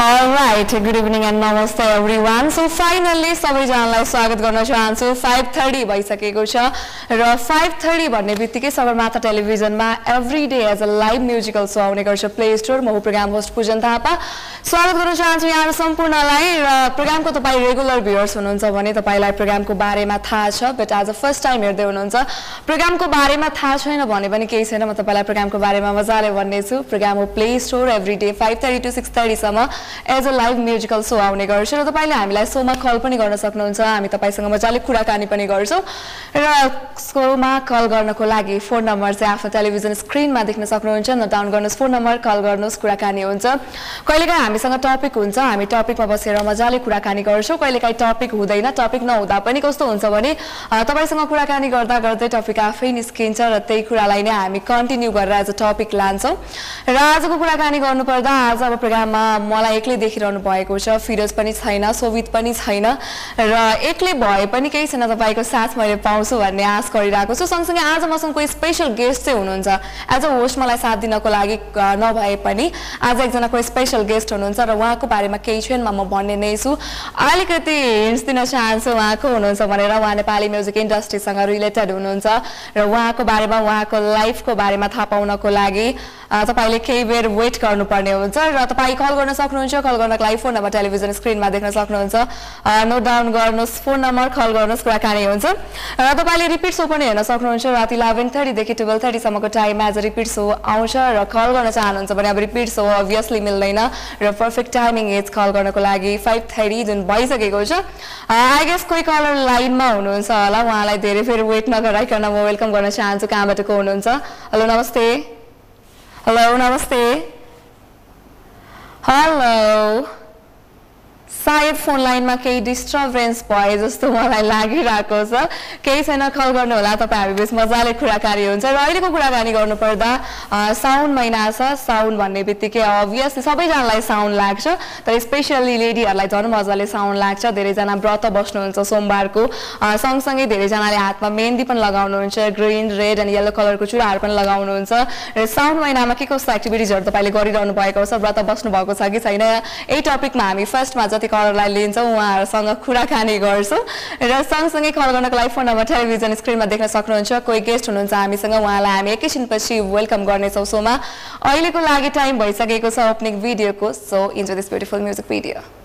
Right good evening and नमस्ते everyone so finally सबैजनालाई स्वागत गर्न चाहन्छु। फाइभ थर्टी भइसकेको छ र फाइभ थर्टी भन्ने बित्तिकै सगरमाथा टेलिभिजनमा every day as a live musical show आउने गर्छ। प्ले स्टोर म प्रोग्राम होस्ट पूजन थापा। स्वागत गर्न चाहन्छु यहाँ सम्पूर्णलाई र प्रोग्रामको तपाईँ रेगुलर भ्युवर्स हुनुहुन्छ भने तपाईँलाई प्रोग्रामको बारेमा थाहा छ बट आज फर्स्ट टाइम हेर्दै हुनुहुन्छ। प्रोग्रामको बारेमा थाहा छैन भने पनि केही छैन म तपाईँलाई प्रोग्रामको बारेमा मजाले भन्नेछु। प्रोग्राम हो play store every day five thirty to six थर्टीसम्म as a live musical show आउने गर्छ र तपाईँले हामीलाई सोमा कल पनि गर्न सक्नुहुन्छ। हामी तपाईँसँग मजाले कुराकानी पनि गर्छौँ। र सोमा कल गर्नको लागि फोन नम्बर चाहिँ आफ्नो टेलिभिजन स्क्रिनमा देख्न सक्नुहुन्छ। नोट डाउन गर्नुहोस् फोन नम्बर कल गर्नुहोस् कुराकानी हुन्छ। कहिलेकाहीँ हामीसँग टपिक हुन्छ हामी टपिकमा बसेर मजाले कुराकानी गर्छौँ। कहिलेकाहीँ टपिक हुँदैन टपिक नहुँदा पनि कस्तो हुन्छ भने तपाईँसँग कुराकानी गर्दा गर्दै टपिक आफै निस्किन्छ र त्यही कुरालाई नै हामी कन्टिन्यू गरेर एज अ टपिक लान्छौँ। र आजको कुराकानी गर्नुपर्दा आज अब प्रोग्राममा मलाई एक्लै देखिरहनु भएको छ। फिरोज पनि छैन सोभित पनि छैन र एक्लै भए पनि केही छैन तपाईँको साथ मैले पाउँछु भन्ने आश गरिरहेको छु। सँगसँगै आज मसँग कोही स्पेसल गेस्ट चाहिँ हुनुहुन्छ। एज अ होस्ट मलाई साथ दिनको लागि नभए पनि आज एकजना कोही स्पेसल गेस्ट हुनुहुन्छ र उहाँको बारेमा केही क्षणमा म भन्ने नै छु। अलिकति हिन्ट्स दिन चाहन्छु उहाँको हुनुहुन्छ भनेर। उहाँ नेपाली म्युजिक इन्डस्ट्रीसँग रिलेटेड हुनुहुन्छ र उहाँको बारेमा उहाँको लाइफको बारेमा थाहा पाउनको लागि तपाईँले केही बेर वेट गर्नुपर्ने हुन्छ र तपाईँ कल गर्न सक्नुहुन्छ। कल गर्नको लागि फोन नम्बर टेलिभिजन स्क्रिनमा देख्न सक्नुहुन्छ। नोट डाउन गर्नुहोस् फोन नम्बर कल गर्नुहोस् कुराकानी हुन्छ। र तपाईँले रिपिट सो पनि हेर्न सक्नुहुन्छ राति इलेभेन थर्टीदेखि टुवेल्भ थर्टीसम्मको टाइममा अ रिपिट सो आउँछ र कल गर्न चाहनुहुन्छ भने अब रिपिट सो अभियसली मिल्दैन। र पर्फेक्ट टाइमिङ एज कल गर्नको लागि फाइभ थर्टी जुन भइसकेको छ। आई गेस कोही कलर लाइनमा हुनुहुन्छ होला उहाँलाई धेरै फेरि वेट नगराइकन म वेलकम गर्न चाहन्छु कहाँबाट को हुनुहुन्छ? हेलो नमस्ते। हेलो नमस्ते। हेलो सायद फोन लाइनमा केही डिस्टर्बेन्स भए जस्तो मलाई लागिरहेको छ। केही छैन कल गर्नु होला तपाईँ बिच मजाले कुराकानी हुन्छ र अहिलेको कुराकानी गर्नुपर्दा साउन महिना छ। साउन भन्ने बित्तिकै अभियसली सबैजनालाई साउन लाग्छ तर स्पेसल्ली लेडीहरूलाई झन् मजाले साउन लाग्छ। धेरैजना व्रत बस्नुहुन्छ सोमबारको। सँगसँगै धेरैजनाले हातमा मेहन्दी पनि लगाउनुहुन्छ ग्रिन रेड एन्ड येल्लो कलरको चुराहरू पनि लगाउनुहुन्छ। र साउन महिनामा के कस्तो एक्टिभिटिजहरू तपाईँले गरिरहनु भएको छ? व्रत बस्नु भएको छ कि छैन? यही टपिकमा हामी फर्स्टमा जति कलरलाई लिन्छौँ उहाँहरूसँग कुराकानी गर्छौँ। र सँगसँगै कल गर्नको लागि फोन नम्बर टेलिभिजन स्क्रिनमा देख्न सक्नुहुन्छ। कोही गेस्ट हुनुहुन्छ हामीसँग उहाँलाई हामी एकैछिनपछि वेलकम गर्नेछौँ। सोमा अहिलेको लागि टाइम भइसकेको छ opening भिडियोको so enjoy this beautiful music video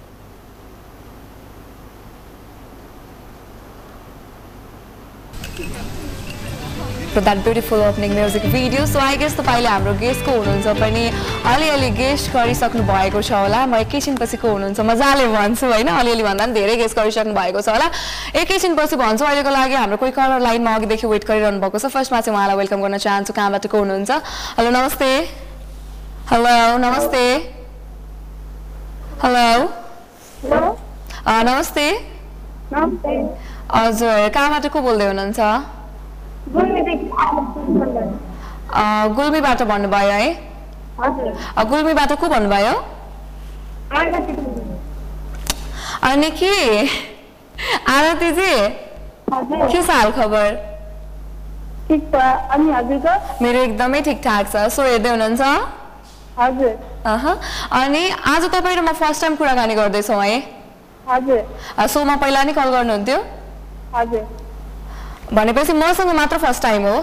for that beautiful opening music video. So I guess तपाईँले हाम्रो गेस्टको हुनुहुन्छ पनि अलिअलि गेस्ट गरिसक्नु भएको छ होला। म एकैछिनपछिको हुनुहुन्छ? मजाले भन्छु होइन? अलिअलि भन्दा पनि धेरै गेस्ट गरिसक्नु भएको छ होला। एकैछिनपछि भन्छु अहिलेको लागि हाम्रो कोही कलर लाइनमा अघिदेखि वेट गरिरहनु भएको छ। फर्स्टमा चाहिँ उहाँलाई वेलकम गर्न चाहन्छु। कहाँबाट को हुनुहुन्छ? हेलो नमस्ते। हेलो नमस्ते। हेलो नमस्ते। हजुर कहाँबाट को बोल्दै हुनुहुन्छ? गुल्मीबाट भन्नुभयो है? गुल्मीबाट को भन्नुभयो? अनि के आरती चाहिँ के छ हाल खबर? मेरो एकदमै ठिकठाक छ। सो हेर्दै हुनुहुन्छ? अनि आज तपाईँ र म फर्स्ट टाइम कुराकानी गर्दैछौँ है? सोमा पहिला नै कल गर्नुहुन्थ्यो? भनेपछि मसँग मात्र फर्स्ट टाइम हो।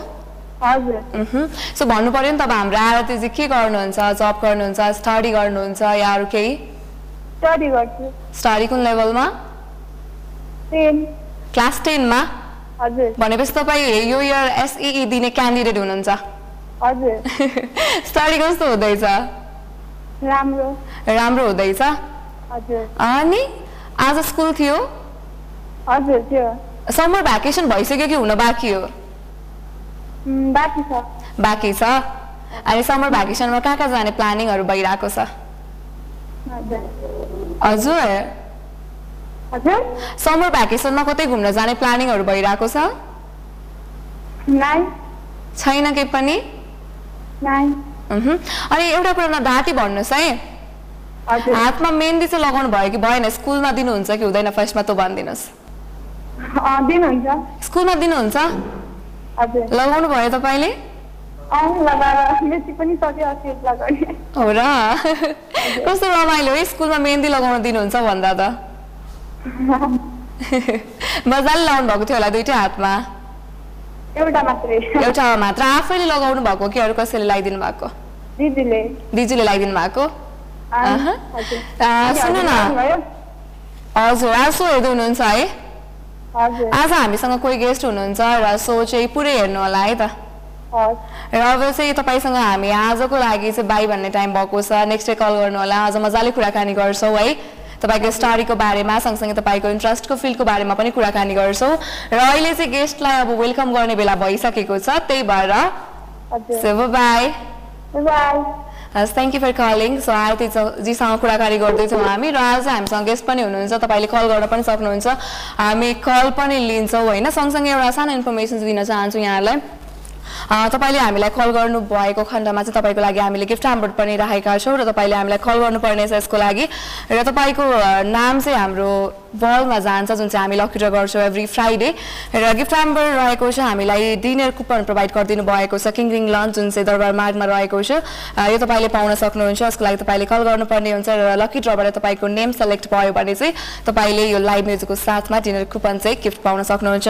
सो भन्नु पर्यो नि त अब हाम्रो आरती चाहिँ के गर्नुहुन्छ? जब गर्नुहुन्छ? स्टडी गर्नुहुन्छ या अरू केही? स्टडी कुन लेभलमा क्लास टेनमा भनेपछि तपाईँ यो इयर एसई दिने क्यान्डिडेट हुनुहुन्छ। स्टडी कस्तो हुँदैछ? राम्रो। हुँदैछ? अनि आज स्कुल थियो। समर भ्याकेसन भइसक्यो कि हुन बाँकी हो? बाँकी छ। अनि समर भ्याकेसनमा कहाँ कहाँ जाने प्लानिङहरू भइरहेको छ? हजुर। समर भ्याकेसनमा कतै घुम्न जाने प्लानिङहरू भइरहेको छ? छैन केही पनि? अनि एउटा कुरा धाती भन्नुहोस् है। हातमा मेहन्दी चाहिँ लगाउनु भयो कि भएन? स्कुलमा दिनुहुन्छ कि हुँदैन? फर्स्टमा त भनिदिनुहोस्। स्कुलमा दिनुहुन्छ? लगाउनु भयो तपाईँले? हो र? कस्तो रमाइलो है स्कुलमा मेहन्दी लगाउन दिनुहुन्छ भन्दा त। मजाले लगाउनु भएको थियो होला दुइटै हातमा? एउटा मात्रै। आफैले लगाउनु भएको कि अरू कसैले लगाइदिनु भएको? दिदीले। लगाइदिनु भएको? सुन न? हजुर आज सो हेर्दै हुनुहुन्छ है। आज हामीसँग कोही गेस्ट हुनुहुन्छ र सो चाहिँ पुरै हेर्नु होला है त। र अब चाहिँ तपाईँसँग हामी आजको लागि चाहिँ बाई भन्ने टाइम भएको छ। नेक्स्ट डे कल गर्नु होला आज मजाले कुराकानी गर्छौँ है। तपाईँको स्टडीको बारेमा सँगसँगै तपाईँको इन्ट्रेस्टको फिल्डको बारेमा पनि कुराकानी गर्छौँ। र अहिले चाहिँ गेस्टलाई अब वेलकम गर्ने बेला भइसकेको छ। त्यही भएर बाई हस् thank you for calling so Aarti जीसँग कुराकानी गर्दैछौँ हामी र आज हामीसँग गेस्ट पनि हुनुहुन्छ तपाईँले कल गर्न पनि सक्नुहुन्छ हामी कल पनि लिन्छौँ होइन सँगसँगै एउटा सानो इन्फर्मेसन दिन चाहन्छु यहाँलाई तपाईँले हामीलाई कल गर्नु भएको खण्डमा चाहिँ तपाईँको लागि हामीले गिफ्ट हाम्बोर्ड पनि राखेका छौँ र तपाईँले हामीलाई कल गर्नुपर्ने छ यसको लागि। र तपाईँको नाम चाहिँ हाम्रो बलमा जान्छ जुन चाहिँ हामी लकी ड्र गर्छौँ एभ्री फ्राइडे र गिफ्ट हाम्बर रहेको छ हामीलाई डिनर कुपन प्रोभाइड गरिदिनु भएको छ किङ लन्च जुन चाहिँ दरबार मार्गमा रहेको छ। यो तपाईँले पाउन सक्नुहुन्छ यसको लागि तपाईँले कल गर्नुपर्ने हुन्छ र लकी ड्रबाट तपाईँको नेम सेलेक्ट भयो भने चाहिँ तपाईँले यो लाइभ म्युजिकको साथमा डिनर कुपन चाहिँ गिफ्ट पाउन सक्नुहुन्छ।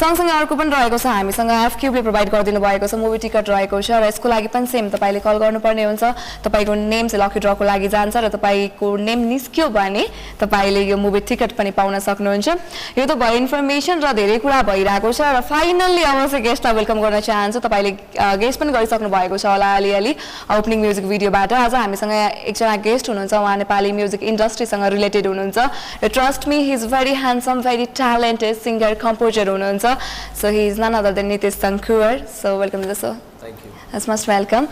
सँगसँगै अर्को पनि रहेको छ हामीसँग एफ क्युबले प्रोभाइड गरिदिनु भएको छ मुभी टिकट रहेको छ र यसको लागि पनि सेम तपाईँले कल गर्नुपर्ने हुन्छ। तपाईँको नेम चाहिँ लकी ड्रको लागि जान्छ र तपाईँको नेम निस्क्यो भने तपाईँले यो मुभी टिकट पनि पाउन सक्नुहुन्छ। यो त भयो इन्फर्मेसन र धेरै कुरा भइरहेको छ र फाइनल्ली अब चाहिँ गेस्टलाई वेलकम गर्न चाहन्छु। तपाईँले गेस्ट पनि गरिसक्नु भएको छ होला अलिअलि ओपनिङ म्युजिक भिडियोबाट आज हामीसँग एकजना गेस्ट हुनुहुन्छ उहाँ नेपाली म्युजिक इन्डस्ट्रीसँग रिलेटेड हुनुहुन्छ र trust me he is very handsome very talented singer composer हुनुहुन्छ। So he is none other than Nitesh Sankuwar so welcome to the show you हस् मस्ट वेलकम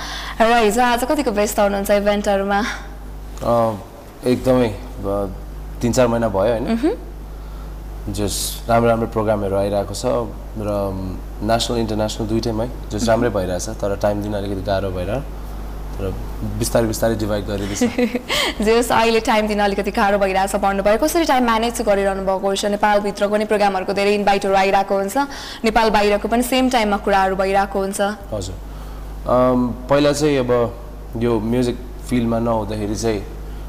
र हिजो आज कतिको व्यस्त हुनुहुन्छ इभेन्टहरूमा एकदमै तिन चार महिना भयो होइन? जस राम्रो राम्रो प्रोग्रामहरू आइरहेको छ र नेसनल इन्टरनेसनल दुइटैमै जस राम्रै भइरहेछ तर टाइम दिन अलिकति गाह्रो भएर। तर बिस्तारै बिस्तारै डिभाइड गरिँदैछ जस अहिले टाइम दिन अलिकति गाह्रो भइरहेछ भन्नुभयो। कसरी टाइम म्यानेज गरिरहनु भएको छ नेपालभित्रको नि प्रोग्रामहरूको धेरै इन्भाइटहरू आइरहेको हुन्छ। नेपाल बाहिरको पनि सेम टाइममा कुराहरू भइरहेको हुन्छ। हजुर। पहिला चाहिँ अब यो म्युजिक फिल्डमा नहुँदाखेरि चाहिँ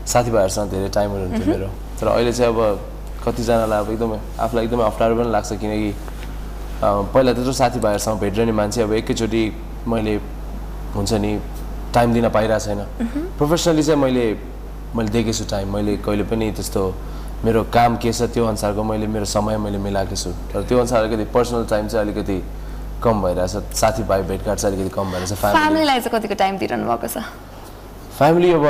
साथीभाइहरूसँग धेरै टाइमहरू हुन्थ्यो मेरो। तर अहिले चाहिँ अब कतिजनालाई अब एकदमै आफूलाई एकदमै अप्ठ्यारो पनि लाग्छ किनकि पहिला त्यत्रो साथीभाइहरूसँग भेटिरहने मान्छे। अब एकैचोटि मैले हुन्छ नि टाइम दिन पाइरहेको छैन। प्रोफेसनली चाहिँ मैले मैले दिएकै छु टाइम मैले कहिले पनि त्यस्तो मेरो काम के छ त्यो अनुसारको मैले मेरो समय मैले मिलाएको छु। तर त्यो अनुसार अलिकति पर्सनल टाइम चाहिँ अलिकति कम भइरहेछ। साथीभाइ भेटघाट चाहिँ अलिकति कम भइरहेछ। फ्यामिली फ्यामिलीलाई चाहिँ कतिको टाइम दिइरहनु भएको छ? फ्यामिली अब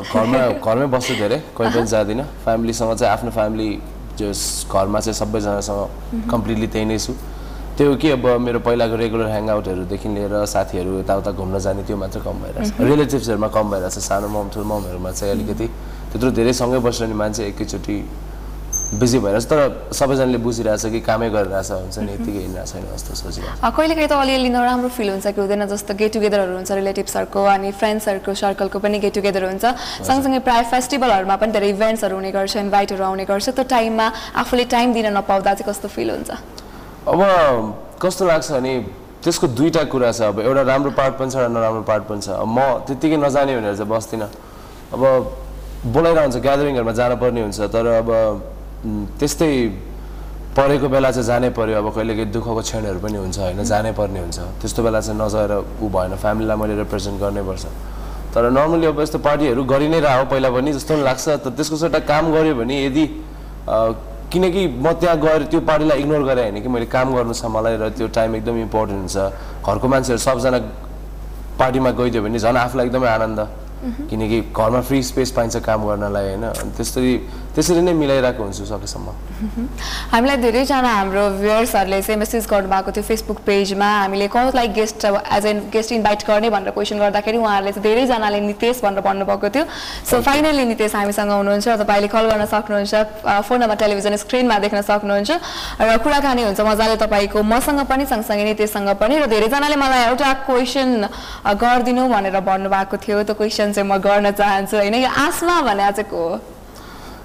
घरमा घरमै बस्छु धेरै। कहीँ पनि जाँदिनँ। फ्यामिलीसँग चाहिँ आफ्नो फ्यामिली जस घरमा चाहिँ सबैजनासँग कम्प्लिटली त्यही नै छु। त्यो कि अब मेरो पहिलाको रेगुलर ह्याङआउटहरूदेखि लिएर साथीहरू यताउता घुम्न जाने त्यो मात्र कम भइरहेछ। रिलेटिभ्सहरूमा कम भइरहेछ। सानो मम ठुलो ममहरूमा चाहिँ अलिकति त्यत्रो धेरै सँगै बस्ने मान्छे एकैचोटि बिजी भइरहेछ। तर सबैजनाले बुझिरहेछ कि कामै गरिरहेछ हुन्छ नि यत्तिकै हिँडिरहेको छैन जस्तो सोचिरहेको अ, कहिलेकाहीँ त अलिअलि नराम्रो फिल हुन्छ कि हुँदैन जस्तो गेट टुगेदरहरू हुन्छ रिलेटिभ्सहरूको अनि फ्रेन्ड्सहरूको सर्कलको पनि गेट टुगेदर हुन्छ सँगसँगै प्रायः फेस्टिभलहरूमा पनि धेरै इभेन्ट्सहरू हुने गर्छ इन्भाइटहरू आउने गर्छ। त्यो टाइममा आफूले टाइम दिन नपाउँदा चाहिँ कस्तो फिल हुन्छ? अब कस्तो लाग्छ भने त्यसको दुईवटा कुरा छ। अब एउटा राम्रो पार्ट पनि छ एउटा नराम्रो पार्ट पनि छ। अब म त्यत्तिकै नजाने भनेर चाहिँ बस्दिनँ। अब बोलाइरहन्छ ग्यादरिङहरूमा जानुपर्ने हुन्छ तर अब त्यस्तै परेको बेला चाहिँ जानै पर्यो। अब कहिलेकाहीँ दुःखको क्षणहरू पनि हुन्छ होइन? जानै पर्ने हुन्छ। त्यस्तो बेला चाहिँ नजाएर ऊ भएन। फ्यामिलीलाई मैले रिप्रेजेन्ट गर्नैपर्छ तर नर्मली अब यस्तो पार्टीहरू गरि नै रह पहिला पनि जस्तो लाग्छ। तर त्यसको चाहिँ एउटा काम गऱ्यो भने यदि किनकि म त्यहाँ गएर त्यो पार्टीलाई इग्नोर गरेँ होइन कि मैले काम गर्नु छ मलाई र त्यो टाइम एकदम इम्पोर्टेन्ट हुन्छ। घरको मान्छेहरू सबजना पार्टीमा गइदियो भने झन् आफूलाई एकदमै आनन्द। किनकि घरमा फ्री स्पेस पाइन्छ काम गर्नलाई होइन। अनि त्यसरी त्यसरी नै मिलाइरहेको हुन्छु सकेसम्म हामीलाई धेरैजना हाम्रो भ्युवर्सहरूले चाहिँ मेसेज गर्नुभएको थियो फेसबुक पेजमा हामीले कसलाई guest as an guest invite गर्ने भनेर क्वेसन गर्दाखेरि उहाँहरूले चाहिँ धेरैजनाले नितेश भनेर भन्नुभएको थियो। सो फाइनली नितेश हामीसँग हुनुहुन्छ र तपाईँले कल गर्न सक्नुहुन्छ अ, फोन नम्बर टेलिभिजन स्क्रिनमा देख्न सक्नुहुन्छ। र कुराकानी हुन्छ मजाले तपाईँको मसँग पनि सँगसँगै नितेशसँग पनि र धेरैजनाले मलाई एउटा क्वेसन गरिदिनु भनेर भन्नुभएको थियो। त्यो क्वेसन चाहिँ म गर्न चाहन्छु होइन? यो आसमा भने चाहिँ को हो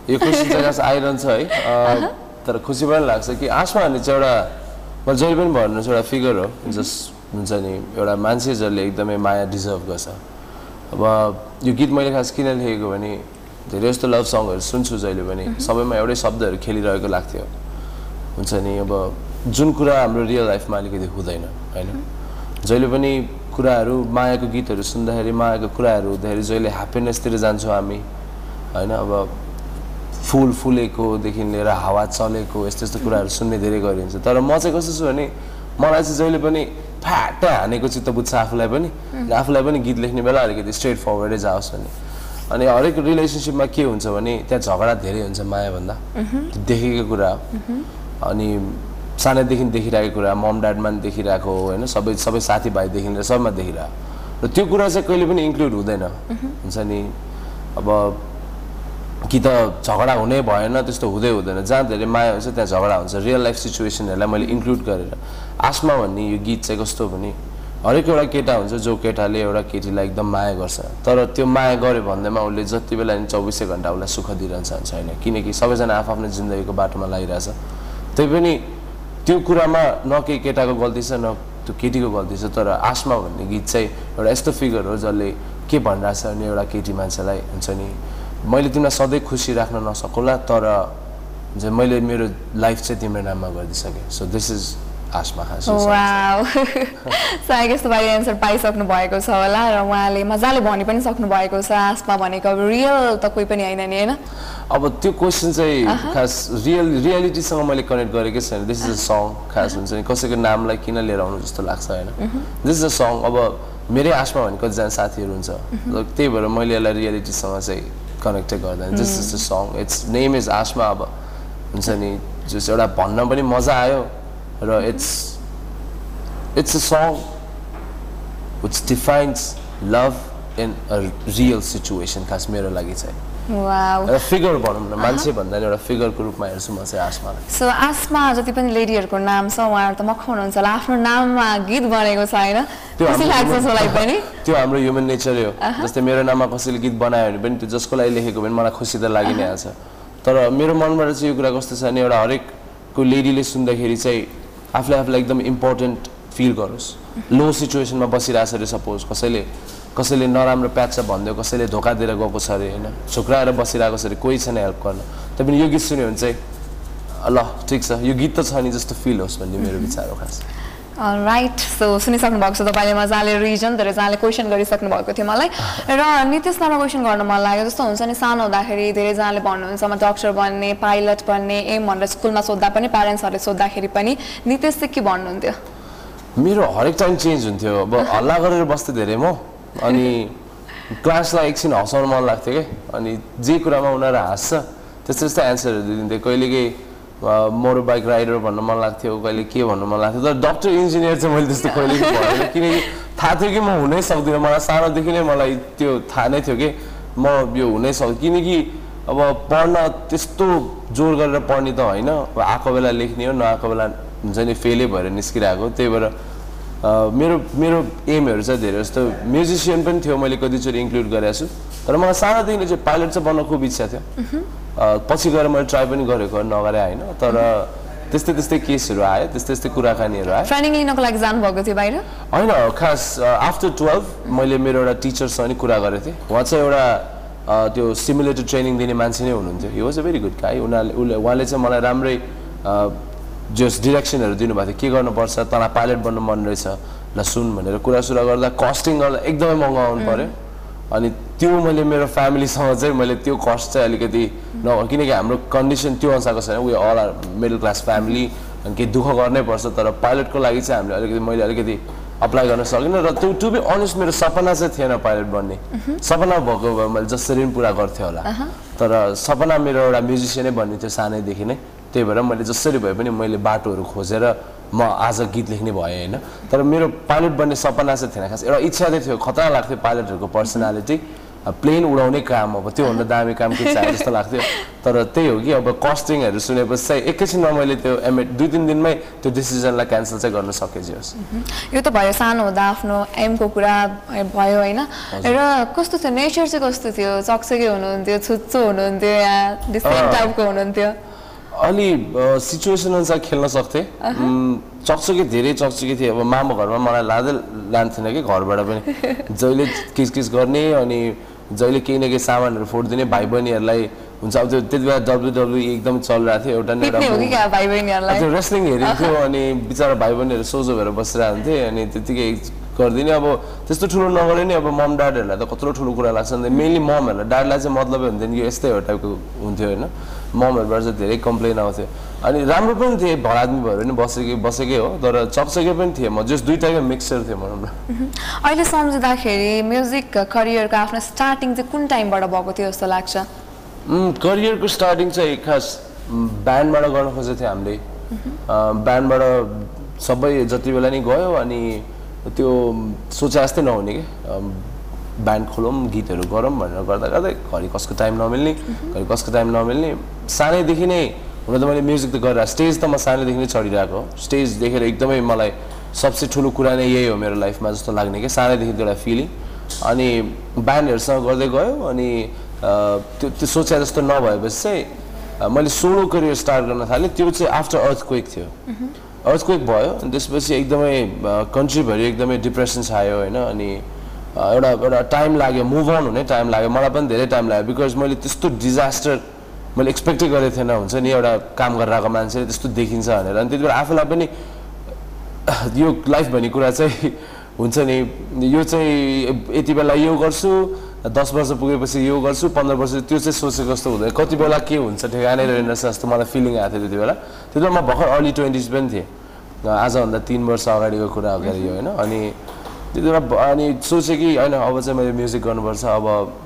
यो क्वेसन चाहिँ खास आइरहन्छ है। अ, तर खुसी पनि लाग्छ कि आशमा भन्ने चाहिँ एउटा मैले जहिले पनि भन्नु एउटा फिगर हो। जस हुन्छ नि एउटा मान्छे जसले एकदमै माया डिजर्भ गर्छ। अब यो गीत मैले खास किन लेखेको भने धेरै जस्तो लभ सङहरू सुन्छु जहिले पनि। सबैमा एउटै शब्दहरू खेलिरहेको लाग्थ्यो। हुन्छ नि अब जुन कुरा हाम्रो रियल लाइफमा अलिकति हुँदैन होइन? जहिले पनि कुराहरू मायाको गीतहरू सुन्दाखेरि मायाको कुराहरू हुँदाखेरि जहिले ह्याप्पिनेसतिर जान्छौँ हामी होइन? अब फुल फुलेकोदेखि लिएर हावा चलेको यस्तो यस्तो कुराहरू सुन्ने धेरै गरिन्छ। तर म चाहिँ कस्तो छु भने मलाई चाहिँ जहिले पनि फ्याट्ट हानेको चित्त बुझ्छ आफूलाई पनि आफूलाई पनि गीत लेख्ने बेला अलिकति स्ट्रेट फरवर्डै जाओस् भने। अनि हरेक रिलेसनसिपमा के हुन्छ भने त्यहाँ झगडा धेरै हुन्छ मायाभन्दा। देखेको कुरा। अनि सानैदेखि देखिरहेको कुरा मम ड्याडमा पनि देखिरहेको हो होइन? सबै सबै साथीभाइदेखि लिएर सबैमा देखिरहेको। र त्यो कुरा चाहिँ कहिले पनि इन्क्लुड हुँदैन। हुन्छ नि? अब कि त झगडा हुनै भएन त्यस्तो हुँदै हुँदैन जहाँ धेरै माया हुन्छ त्यहाँ झगडा हुन्छ रियल लाइफ सिचुएसनहरूलाई मैले इन्क्लुड गरेर आसमा भन्ने यो गीत चाहिँ कस्तो भने हरेक एउटा केटा हुन्छ जो केटाले एउटा केटीलाई एकदम माया गर्छ तर त्यो माया गर्यो भन्दैमा उसले जति बेला नि चौबिसै घन्टा उसलाई सुख दिइरहन्छ हुन्छ होइन किनकि सबैजना आफ्नो जिन्दगीको बाटोमा लागिरहेछ त्यही पनि त्यो कुरामा न केही केटाको गल्ती छ न त्यो केटीको गल्ती छ तर आसमा भन्ने गीत चाहिँ एउटा यस्तो फिगर हो जसले के भनिरहेछ भने एउटा केटी मान्छेलाई हुन्छ नि मैले तिमीलाई सधैँ खुसी राख्न नसकौँला तर मैले मेरो लाइफ चाहिँ तिम्रो नाममा गरिदिइसकेँ। So this is so I guess तपाईँले एन्सर पाइसक्नु भएको छ होला र उहाँले मजाले भनि पनि सक्नु भएको छ आसमा भनेको अब रियल त कोही पनि होइन नि होइन? अब त्यो क्वेसन चाहिँ खास रियल रियालिटीसँग मैले कनेक्ट गरेकै छैन। दिस इज अ सङ खास हुन्छ नि। कसैको नामलाई किन लिएर आउनु जस्तो लाग्छ होइन? दिस इज अ सङ अब मेरै आसमा भने कतिजना साथीहरू हुन्छ। र त्यही भएर मैले यसलाई रियालिटीसँग चाहिँ कनेक्टै गर्दैन this is a song it's name is Aasma अब हुन्छ नि जस एउटा भन्न पनि मजा आयो। र it's it's a song which defines love in a real situation खास मेरो लागि चाहिँ। एउटा फिगर भनौँ न मान्छे भन्दा नि एउटा फिगरको रूपमा हेर्छु म चाहिँ आसमालाई सो आसमा जति पनि लेडीहरूको नाम छ उहाँहरू त मख हुनुहुन्छ होला। आफ्नो नाममा गीत बनेको छ होइन त्यो हाम्रो ह्युमन नेचरै हो जस्तै मेरो नाममा कसैले गीत बनायो भने पनि त्यो जसको लागि लेखेको भने मलाई खुसी त लागि नै हाल्छ तर मेरो मनबाट चाहिँ यो कुरा कस्तो छ भने एउटा हरेकको लेडीले सुन्दाखेरि चाहिँ आफूले आफूलाई एकदम इम्पोर्टेन्ट फिल गरोस्। लो सिचुएसनमा बसिरहेछ अरे सपोज कसैले कसैले नराम्रो प्याच भनिदियो कसैले धोका दिएर गएको छ अरे होइन? छुक्राएर बसिरहेको छ अरे कोही छैन हेल्प गर्न। पनि यो गीत सुन्यो भने चाहिँ ल ठिक छ। यो गीत त छ नि जस्तो फिल होस् भन्ने मेरो विचार हो खास। राइट सो सुनिसक्नु भएको छ तपाईँले मजाले रिजन धेरैजनाले क्वेसन गरिसक्नु भएको थियो मलाई। र नितेशलाई क्वेसन गर्न मन लाग्यो। जस्तो हुन्छ नि सानो हुँदाखेरि धेरैजनाले भन्नुहुन्छ म डक्टर बन्ने पाइलट बन्ने एम भनेर स्कुलमा सोद्धा पनि प्यारेन्ट्सहरूले सोद्धाखेरि पनि नितेश चाहिँ के भन्नुहुन्थ्यो? मेरो हरेक टाइम चेन्ज हुन्थ्यो। अब हल्ला गरेर बस्थेँ धेरै म। अनि क्लासलाई एकछिन हँसाउनु मन लाग्थ्यो क्या अनि जे कुरामा उनीहरू हाँस्छ त्यस्तो त्यस्तो एन्सरहरू दिइदिन्थेँ कहिले केही मोटर बाइक राइडर भन्नु मन लाग्थ्यो कहिले के भन्नु मन लाग्थ्यो। तर डक्टर इन्जिनियर चाहिँ मैले त्यस्तो कहिले किनकि थाहा थियो कि म हुनै सक्दिनँ। मलाई सानोदेखि नै मलाई त्यो थाहा नै थियो कि? म यो हुनै सक् किनकि अब पढ्न त्यस्तो जोर गरेर पढ्ने त होइन। अब आएको बेला लेख्ने हो नआएको बेला हुन्छ नि फेलै भएर निस्किरहेको त्यही भएर मेरो मेरो एमहरू चाहिँ धेरै जस्तो म्युजिसियन पनि थियो मैले कतिचोटि इन्क्लुड गरेको छु। तर मलाई सानोदेखि चाहिँ पाइलट चाहिँ बन्न खुब इच्छा थियो। पछि गएर मैले ट्राई पनि गरेको नगरे होइन। तर त्यस्तै त्यस्तै केसहरू आयो त्यस्तै त्यस्तै कुराकानीहरू आयो। ट्रेनिङ लिनको लागि जानुभएको थियो बाहिर? होइन खास आफ्टर टुवेल्भ मैले मेरो एउटा टिचरसँग नि कुरा गरेको थिएँ। उहाँ चाहिँ एउटा त्यो सिमुलेटर ट्रेनिङ दिने मान्छे नै हुनुहुन्थ्यो। He was a very good guy उनीहरूले उसले उहाँले चाहिँ मलाई राम्रै जस डिरेक्सनहरू दिनुभएको थियो। के गर्नुपर्छ? तँलाई पाइलट बन्नु मन रहेछ। ल सुन भनेर कुरा सुरा गर्दा कस्टिङ गर्दा एकदमै महँगो आउनु पऱ्यो अनि त्यो मैले मेरो फ्यामिलीसँग चाहिँ मैले त्यो कस्ट चाहिँ अलिकति न किनकि हाम्रो कन्डिसन त्यो अनुसारको छैन। We all are middle class family अनि केही दुःख गर्नै पर्छ। तर पाइलटको लागि चाहिँ हामीले अलिकति मैले अलिकति अप्लाई गर्न सकिनँ। र त्यो टु बी अनेस्ट मेरो सपना चाहिँ थिएन पाइलट बन्ने। सपना भएको भए मैले जसरी पनि पुरा गर्थेँ होला। तर सपना मेरो एउटा म्युजिसियनै बन्ने थियो सानैदेखि नै। त्यही भएर मैले जसरी भए पनि मैले बाटोहरू खोजेर म आज गीत लेख्ने भएँ होइन। तर मेरो पाइलट बन्ने सपना चाहिँ थिएन खास। एउटा इच्छा चाहिँ थियो खतरा लाग्थ्यो पाइलटहरूको पर्सनालिटी प्लेन उडाउने काम अब त्योभन्दा दामी काम के चाहियो जस्तो लाग्थ्यो। तर त्यही हो कि अब कस्टिङहरू सुनेपछि चाहिँ एकैछिनमा मैले त्यो एमए दुई तिन दिनमै त्यो डिसिजनलाई क्यान्सल चाहिँ गर्न सकेँ जे होस् यो त भयो सानो हुँदा आफ्नो एमको कुरा भयो होइन। र कस्तो थियो? नेचर चाहिँ कस्तो थियो? चकचके हुनुहुन्थ्यो छुच्चो हुनुहुन्थ्यो या डिफ्रेन्ट। टाइपको हुनुहुन्थ्यो? अलि सिचुएसन अनुसार खेल्न सक्थेँ। चकचके धेरै चकचके थिएँ। अब मामा घरमा मलाई लाँदै लान्थेन कि घरबाट पनि। जहिले किचकिच गर्ने अनि जहिले केही न केही सामानहरू फोडिदिने भाइ बहिनीहरूलाई हुन्छ। अब त्यो त्यति बेला डब्लु डब्लु एकदम चलिरहेको थियो। एउटा त्यो रेस्लिङ हेरिन्थ्यो अनि बिचरा भाइ बहिनीहरू सोझो भएर बसिरहेको हुन्थे अनि त्यतिकै गरिदिने। अब त्यस्तो ठुलो नगरे नि। अब मम ड्याडहरूलाई त कत्रो ठुलो कुरा लाग्छ। नि मेनली ममहरूलाई। ड्याडलाई चाहिँ मतलबै हुन्थेन कि यस्तै हो टाइपको हुन्थ्यो होइन। ममहरूबाट चाहिँ धेरै कम्प्लेन आउँथ्यो। अनि राम्रो पनि थिएँ भर आदमी भएर पनि बसेकै बसेकै हो तर चकचके पनि थिएँ म जस दुइटाकै मिक्सचर थियो भनौँ न अहिले सम्झिँदाखेरि म्युजिक करियरको आफ्नो स्टार्टिङ चाहिँ कुन टाइमबाट भएको थियो जस्तो लाग्छ? करियरको स्टार्टिङ चाहिँ खास ब्यान्डबाट गर्न खोजेको थियो हामीले। ब्यान्डबाट सबै जति बेला नि गयो अनि त्यो सोचे जस्तै नहुने कि? ब्यान्ड खोलौँ गीतहरू गरौँ भनेर गर्दा गर्दै घरि कसको टाइम नमिल्ने घरि कसको टाइम नमिल्ने। सानैदेखि नै हुन त मैले म्युजिक त गरेर स्टेज त म सानैदेखि नै चढिरहेको स्टेज देखेर एकदमै मलाई सबसे ठुलो कुरा नै यही हो मेरो लाइफमा जस्तो लाग्ने कि सानैदेखि एउटा फिलिङ अनि ब्यान्डहरूसँग गर्दै गयो अनि त्यो त्यो सोचे जस्तो नभएपछि चाहिँ मैले सोलो करियर स्टार्ट गर्न थालेँ। त्यो चाहिँ आफ्टर अर्थक्वेक थियो। अर्थक्वेक भयो अनि त्यसपछि एकदमै कन्ट्रीभरि एकदमै डिप्रेसन छायो होइन अनि एउटा एउटा टाइम लाग्यो मुभ अन हुने टाइम लाग्यो मलाई पनि धेरै टाइम लाग्यो बिकज मैले त्यस्तो डिजास्टर मैले एक्सपेक्टै गरेको थिएन हुन्छ नि एउटा काम गरेर आएको मान्छेले त्यस्तो देखिन्छ भनेर। अनि त्यति बेला आफूलाई पनि यो लाइफ भन्ने कुरा चाहिँ हुन्छ नि यो चाहिँ यति बेला यो गर्छु दस वर्ष पुगेपछि यो गर्छु पन्ध्र वर्ष त्यो चाहिँ सोचेको जस्तो हुँदैन। कति बेला के हुन्छ ठेगानै रहेन रहेछ जस्तो मलाई फिलिङ आएको थियो त्यति बेला। त्यति बेला म भर्खर अर्ली ट्वेन्टिज पनि थिएँ। आजभन्दा तिन वर्ष अगाडिको कुरा क्या यो होइन? अनि त्यति बेला अनि सोचेँ कि होइन अब चाहिँ मैले म्युजिक गर्नुपर्छ अब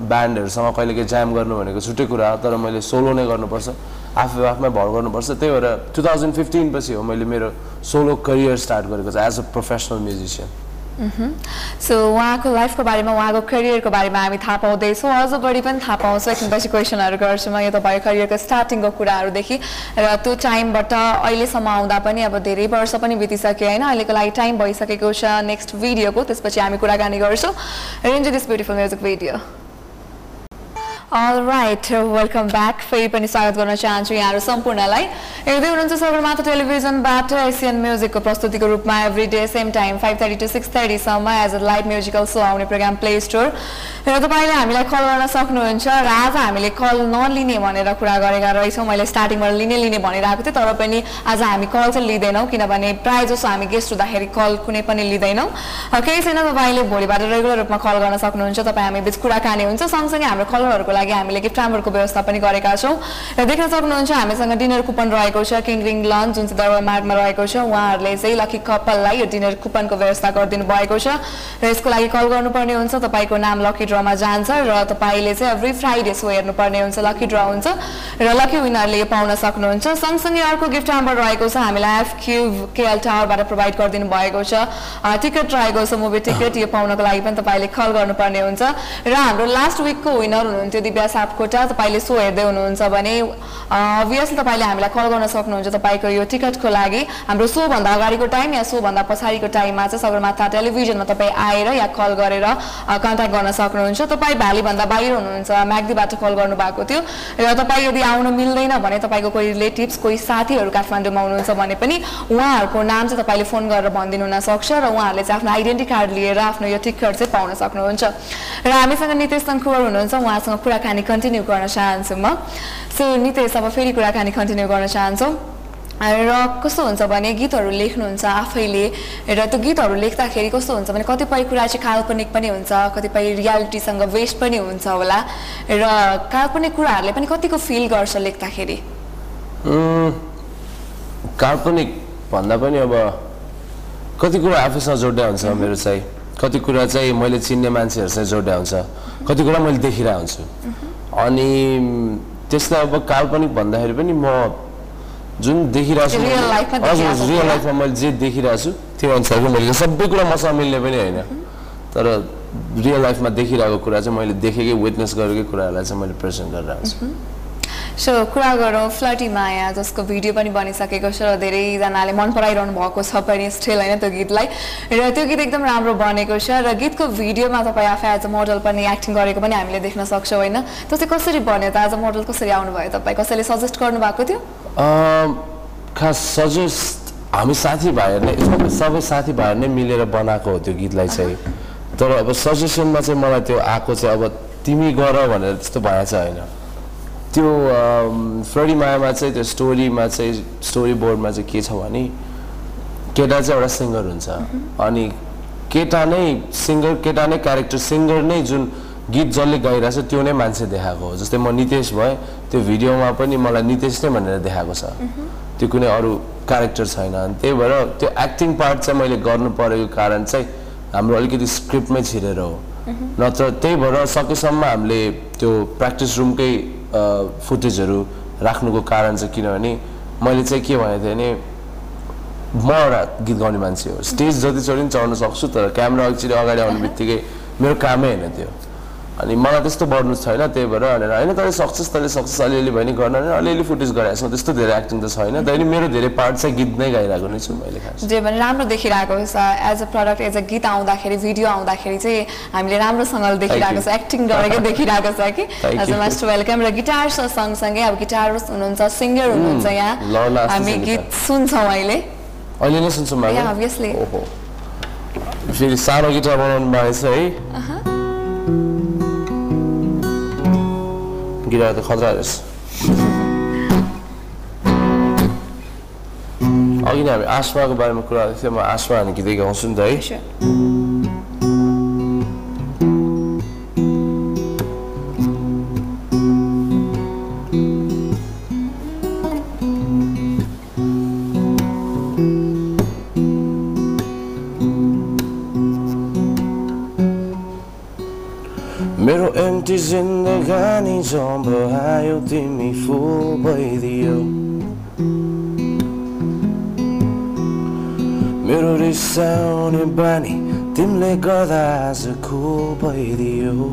ब्यान्डहरूसँग कहिले काहीँ जाम गर्नु भनेको छुट्टै कुरा हो तर मैले सोलो नै गर्नुपर्छ आफू आफूमै भर गर्नुपर्छ। त्यही भएर टु थाउजन्ड फिफ्टिन पछि हो मैले मेरो सोलो करियर स्टार्ट गरेको चाहिँ as a professional musician so उहाँको लाइफको बारेमा उहाँको करियरको बारेमा हामी थाहा पाउँदैछौँ अझ बढी पनि थाहा पाउँछौँ। एकछिनपछि क्वेसनहरू गर्छु म। यो तपाईँको करियरको स्टार्टिङको कुराहरूदेखि। र त्यो टाइमबाट अहिलेसम्म आउँदा पनि अब धेरै वर्ष पनि बितिसक्यो होइन? अहिलेको लागि टाइम भइसकेको छ। नेक्स्ट भिडियोको त्यसपछि हामी कुराकानी गर्छौँ। Range this beautiful music video right welcome back फेरि पनि स्वागत गर्न चाहन्छु यहाँहरू सम्पूर्णलाई हेर्दै हुनुहुन्छ सगरमाथा टेलिभिजनबाट एसियन म्युजिकको प्रस्तुतिको रूपमा every day same time five thirty to six थर्टीसम्म as a live musical show आउने प्रोग्राम प्ले स्टोर र तपाईँले हामीलाई कल गर्न सक्नुहुन्छ र आज हामीले कल नलिने भनेर कुरा गरेका रहेछौँ मैले स्टार्टिङबाट लिने लिने भनिरहेको थिएँ तर पनि आज हामी कल चाहिँ लिँदैनौँ किनभने प्रायः जसो हामी गेस्ट हुँदाखेरि कल कुनै पनि लिँदैनौँ केही छैन तपाईँले भोलिबाट रेगुलर रूपमा कल गर्न सक्नुहुन्छ तपाईँ हामी बिच कुराकानी हुन्छ सँगसँगै हाम्रो कलरहरूको लागि हामीले गिफ्ट हाम्बरको व्यवस्था पनि गरेका छौँ। र देख्न सक्नुहुन्छ हामीसँग डिनर कुपन रहेको छ किङ रिङ लन्च जुन चाहिँ दरबार मार्गमा रहेको छ। उहाँहरूले चाहिँ लकी कपाललाई यो डिनर कुपनको व्यवस्था गरिदिनु भएको छ। र यसको लागि कल गर्नुपर्ने हुन्छ तपाईँको नाम लकी ड्रमा जान्छ र तपाईँले चाहिँ एभ्री फ्राइडे सो हेर्नुपर्ने हुन्छ लकी ड्र हुन्छ। र लकी विनरले यो पाउन सक्नुहुन्छ। सँगसँगै अर्को गिफ्ट हाम्बर रहेको छ हामीलाई एफ क्युब केएल टावरबाट प्रोभाइड गरिदिनु भएको छ। टिकट रहेको छ मुभी टिकट यो पाउनको लागि पनि तपाईँले कल गर्नुपर्ने हुन्छ। र हाम्रो लास्ट विकको विनर हुनुहुन्थ्यो दिव्या सापकोटा तपाईँले सो हेर्दै हुनुहुन्छ भने अभियसली तपाईँले हामीलाई कल गर्न सक्नुहुन्छ तपाईँको यो टिकटको लागि। हाम्रो सोभन्दा अगाडिको टाइम या सोभन्दा पछाडिको टाइममा चाहिँ सगरमाथा टेलिभिजनमा तपाईँ आएर या कल गरेर कन्ट्याक्ट गर्न सक्नुहुन्छ। तपाईँ भ्यालीभन्दा बाहिर हुनुहुन्छ म्याग्दीबाट कल गर्नुभएको थियो। र तपाईँ यदि आउनु मिल्दैन भने तपाईँको कोही रिलेटिभ्स कोही साथीहरू काठमाडौँमा हुनुहुन्छ भने पनि उहाँहरूको नाम चाहिँ तपाईँले फोन गरेर भनिदिनु हुन सक्छ र उहाँहरूले चाहिँ आफ्नो आइडेन्टिटी कार्ड लिएर आफ्नो यो टिकट चाहिँ पाउन सक्नुहुन्छ। र हामीसँग नितेश सङ्कुवर हुनुहुन्छ उहाँसँग कुराकानी कन्टिन्यू गर्न चाहन्छु म। सो नितेश अब फेरि कुराकानी कन्टिन्यू गर्न चाहन्छौँ। र कस्तो हुन्छ भने गीतहरू लेख्नुहुन्छ आफैले र त्यो गीतहरू लेख्दाखेरि कस्तो हुन्छ भने कतिपय कुरा चाहिँ काल्पनिक पनि हुन्छ कतिपय रियालिटीसँग वेस्ट पनि हुन्छ होला। र काल्पनिक कुराहरूले पनि कतिको फिल गर्छ लेख्दाखेरि? काल्पनिक भन्दा पनि अब कति कुरा आफूसँग जोड्दा हुन्छ मेरो चाहिँ। कति कुरा चाहिँ मैले चिन्ने मान्छेहरूसँग जोड्दा हुन्छ। कति कुरा मैले देखिरहेको हुन्छु। अनि त्यसलाई अब काल्पनिक भन्दाखेरि पनि म जुन देखिरहेको छु रियल लाइफमा मैले जे देखिरहेको छु त्यो अनुसारको मैले सबै कुरा मसँग मिल्ने पनि होइन। तर रियल लाइफमा देखिरहेको कुरा चाहिँ मैले देखेकै विटनेस गरेकै कुराहरूलाई चाहिँ मैले प्रेजेन्ट गरिरहेको छु। सो कुरा गरौँ फ्लटी माया जसको भिडियो पनि बनिसकेको छ र धेरैजनाले मन पराइरहनु भएको छ पनि स्टिल होइन त्यो गीतलाई। र त्यो गीत एकदम राम्रो बनेको छ र गीतको भिडियोमा तपाईँ आफै एज अ मोडल पनि एक्टिङ गरेको पनि हामीले देख्न सक्छौँ होइन? त्यो चाहिँ कसरी बन्यो त? एज अ मोडल कसरी आउनुभयो तपाईँ? कसैले सजेस्ट गर्नुभएको थियो? खास सजेस्ट हामी साथीभाइहरूले सबै साथीभाइहरू नै मिलेर बनाएको हो त्यो गीतलाई चाहिँ। तर अब सजेसनमा चाहिँ मलाई त्यो आएको चाहिँ अब तिमी गर भनेर त्यस्तो भएछ होइन? त्यो फ्रेडी मायामा चाहिँ त्यो स्टोरीमा चाहिँ स्टोरी बोर्डमा चाहिँ के छ भने केटा चाहिँ एउटा सिङ्गर हुन्छ। अनि केटा नै सिङ्गर केटा नै क्यारेक्टर सिङ्गर नै जुन गीत जसले गाइरहेछ त्यो नै मान्छे देखाएको हो। जस्तै म नितेश भएँ त्यो भिडियोमा पनि मलाई नितेश नै भनेर देखाएको छ। त्यो कुनै अरू क्यारेक्टर छैन। अनि त्यही भएर त्यो एक्टिङ पार्ट चाहिँ मैले गर्नु परेको कारण चाहिँ हाम्रो अलिकति स्क्रिप्टमै छिरेर हो। नत्र त्यही भएर सकेसम्म हामीले त्यो प्र्याक्टिस रुमकै फुटेजहरू राख्नुको कारण चाहिँ किनभने मैले चाहिँ के भनेको थिएँ भने म एउटा गीत गाउने मान्छे हो। स्टेज जतिचोटि चढ्न सक्छु तर क्यामेरा एकचोटि अगाडि आउने बित्तिकै मेरो कामै होइन त्यो। अनि मलाई त्यस्तो बढ्नु छैन त्यही भएर भनेर होइन तैँले सक्छस् तैँले सक्छस् अलिअलि भयो नि गर्न अलिअलि फुटेज गराएको छु त्यस्तो धेरै एक्टिङ त छैन। तैँले मेरो धेरै पार्ट चाहिँ गीत नै गाइरहेको नै छु मैले खास। जे भने राम्रो देखिरहेको छ as a product as a गीत आउँदाखेरि भिडियो आउँदाखेरि चाहिँ हामीले राम्रोसँगले देखिरहेको छ एक्टिङ गरेकै देखिरहेको छ कि। As a you. Most welcome र गिटार छ सँगसँगै अब गिटार हुनुहुन्छ सिङ्गर हुनुहुन्छ यहाँ। हामी गीत। सुन्छौँ अहिले। अहिले नै सुन्छु फेरि सानो गिटार बनाउनु भएको छ है गिटार त खतरा रहेछ अघि नै हामी आसमाको बारेमा कुरा गरेको थियो म आसमा हामी गीतै गाउँछु एम्टी जिन्दगानी आयो तिमी फुल भइदियो मेरो रिसाउने बानी तिमीले गर्दा आज खुल भइदियो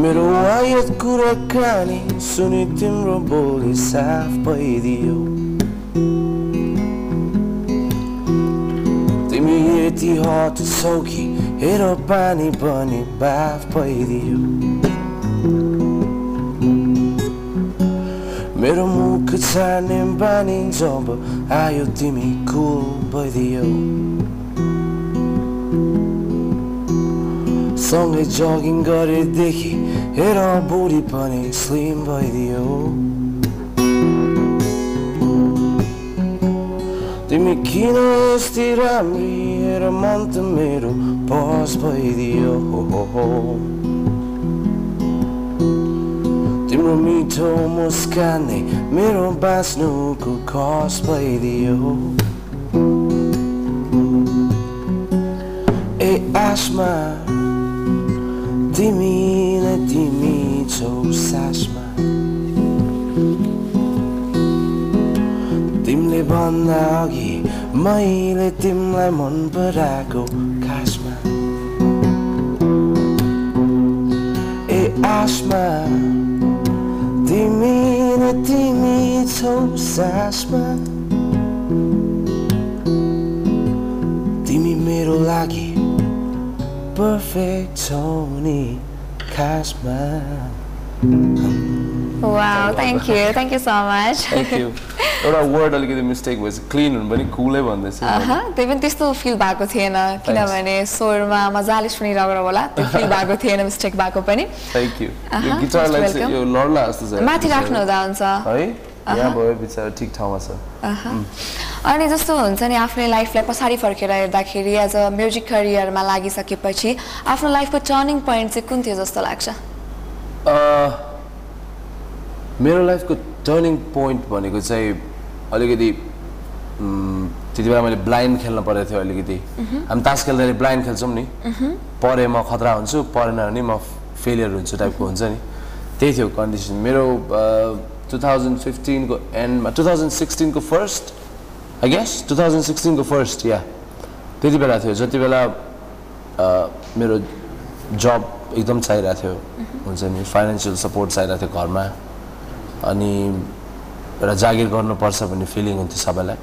मेरो वायत कुराकानी सुनि तिम्रो बोली साफ भइदियो यति हट सौकी हेर पानी पनि बाफ भइदियो मेरो मुख छाड्ने बानी जब आयो तिमी कुल भइदियो सँगै जगिङ गरेदेखि हेर बुढी पनि स्लिम भइदियो तिमी किन यस्तै राम्री हेर मन त मेरो बस भइदियो हो तिम्रो मिठो मुस्कानले मेरो बाँच्नुको खस भइदियो ए आसमा तिमी तिमी छौ सासमा तिमीले भन्दा अघि मैले तिमीलाई मन पराएको खासमा। ए आसमा तिमी न तिमी छौ सासमा। तिमी मेरो लागि पर्फेक्ट छौ नि खासमा। Wow thank you thank you so much thank you एउटा वर्ड अलिकति मिस्टेक भएछ क्लिन हुनु पनि कुलै भन्दैछ त्यही पनि त्यस्तो फिल भएको थिएन। किनभने स्वरमा मजाले सुनिरहेको होला त्यो फिल भएको थिएन मिस्टेक भएको पनि। Thank you yo गिटारलाई. यो लड्ला जस्तो छ। माथि राख्नु हुँदा हुन्छ। है? यहाँ भयो बिचरा ठिक ठाउँमा छ। अहँ। अनि जस्तो हुन्छ नि आफ्नो लाइफलाई पछाडि फर्केर हेर्दाखेरि एज अ म्युजिक करियरमा लागिसकेपछि आफ्नो लाइफको टर्निङ पोइन्ट चाहिँ कुन थियो जस्तो लाग्छ? मेरो लाइफको टर्निङ पोइन्ट भनेको चाहिँ अलिकति त्यति बेला मैले ब्लाइन्ड खेल्न परेको थियो अलिकति। हामी तास खेल्दाखेरि ब्लाइन्ड खेल्छौँ नि। परे म खतरा हुन्छु परेन भने म फेलियर हुन्छु टाइपको हुन्छ नि। त्यही थियो कन्डिसन। मेरो टु थाउजन्ड फिफ्टिनको एन्डमा two thousand सिक्सटिनको first I guess two thousand सिक्सटिनको first या त्यति बेला थियो। जति बेला मेरो जब एकदम चाहिरहेको थियो हुन्छ नि। फाइनेन्सियल सपोर्ट चाहिरहेको थियो घरमा। अनि एउटा जागिर गर्नुपर्छ भन्ने फिलिङ हुन्थ्यो सबैलाई।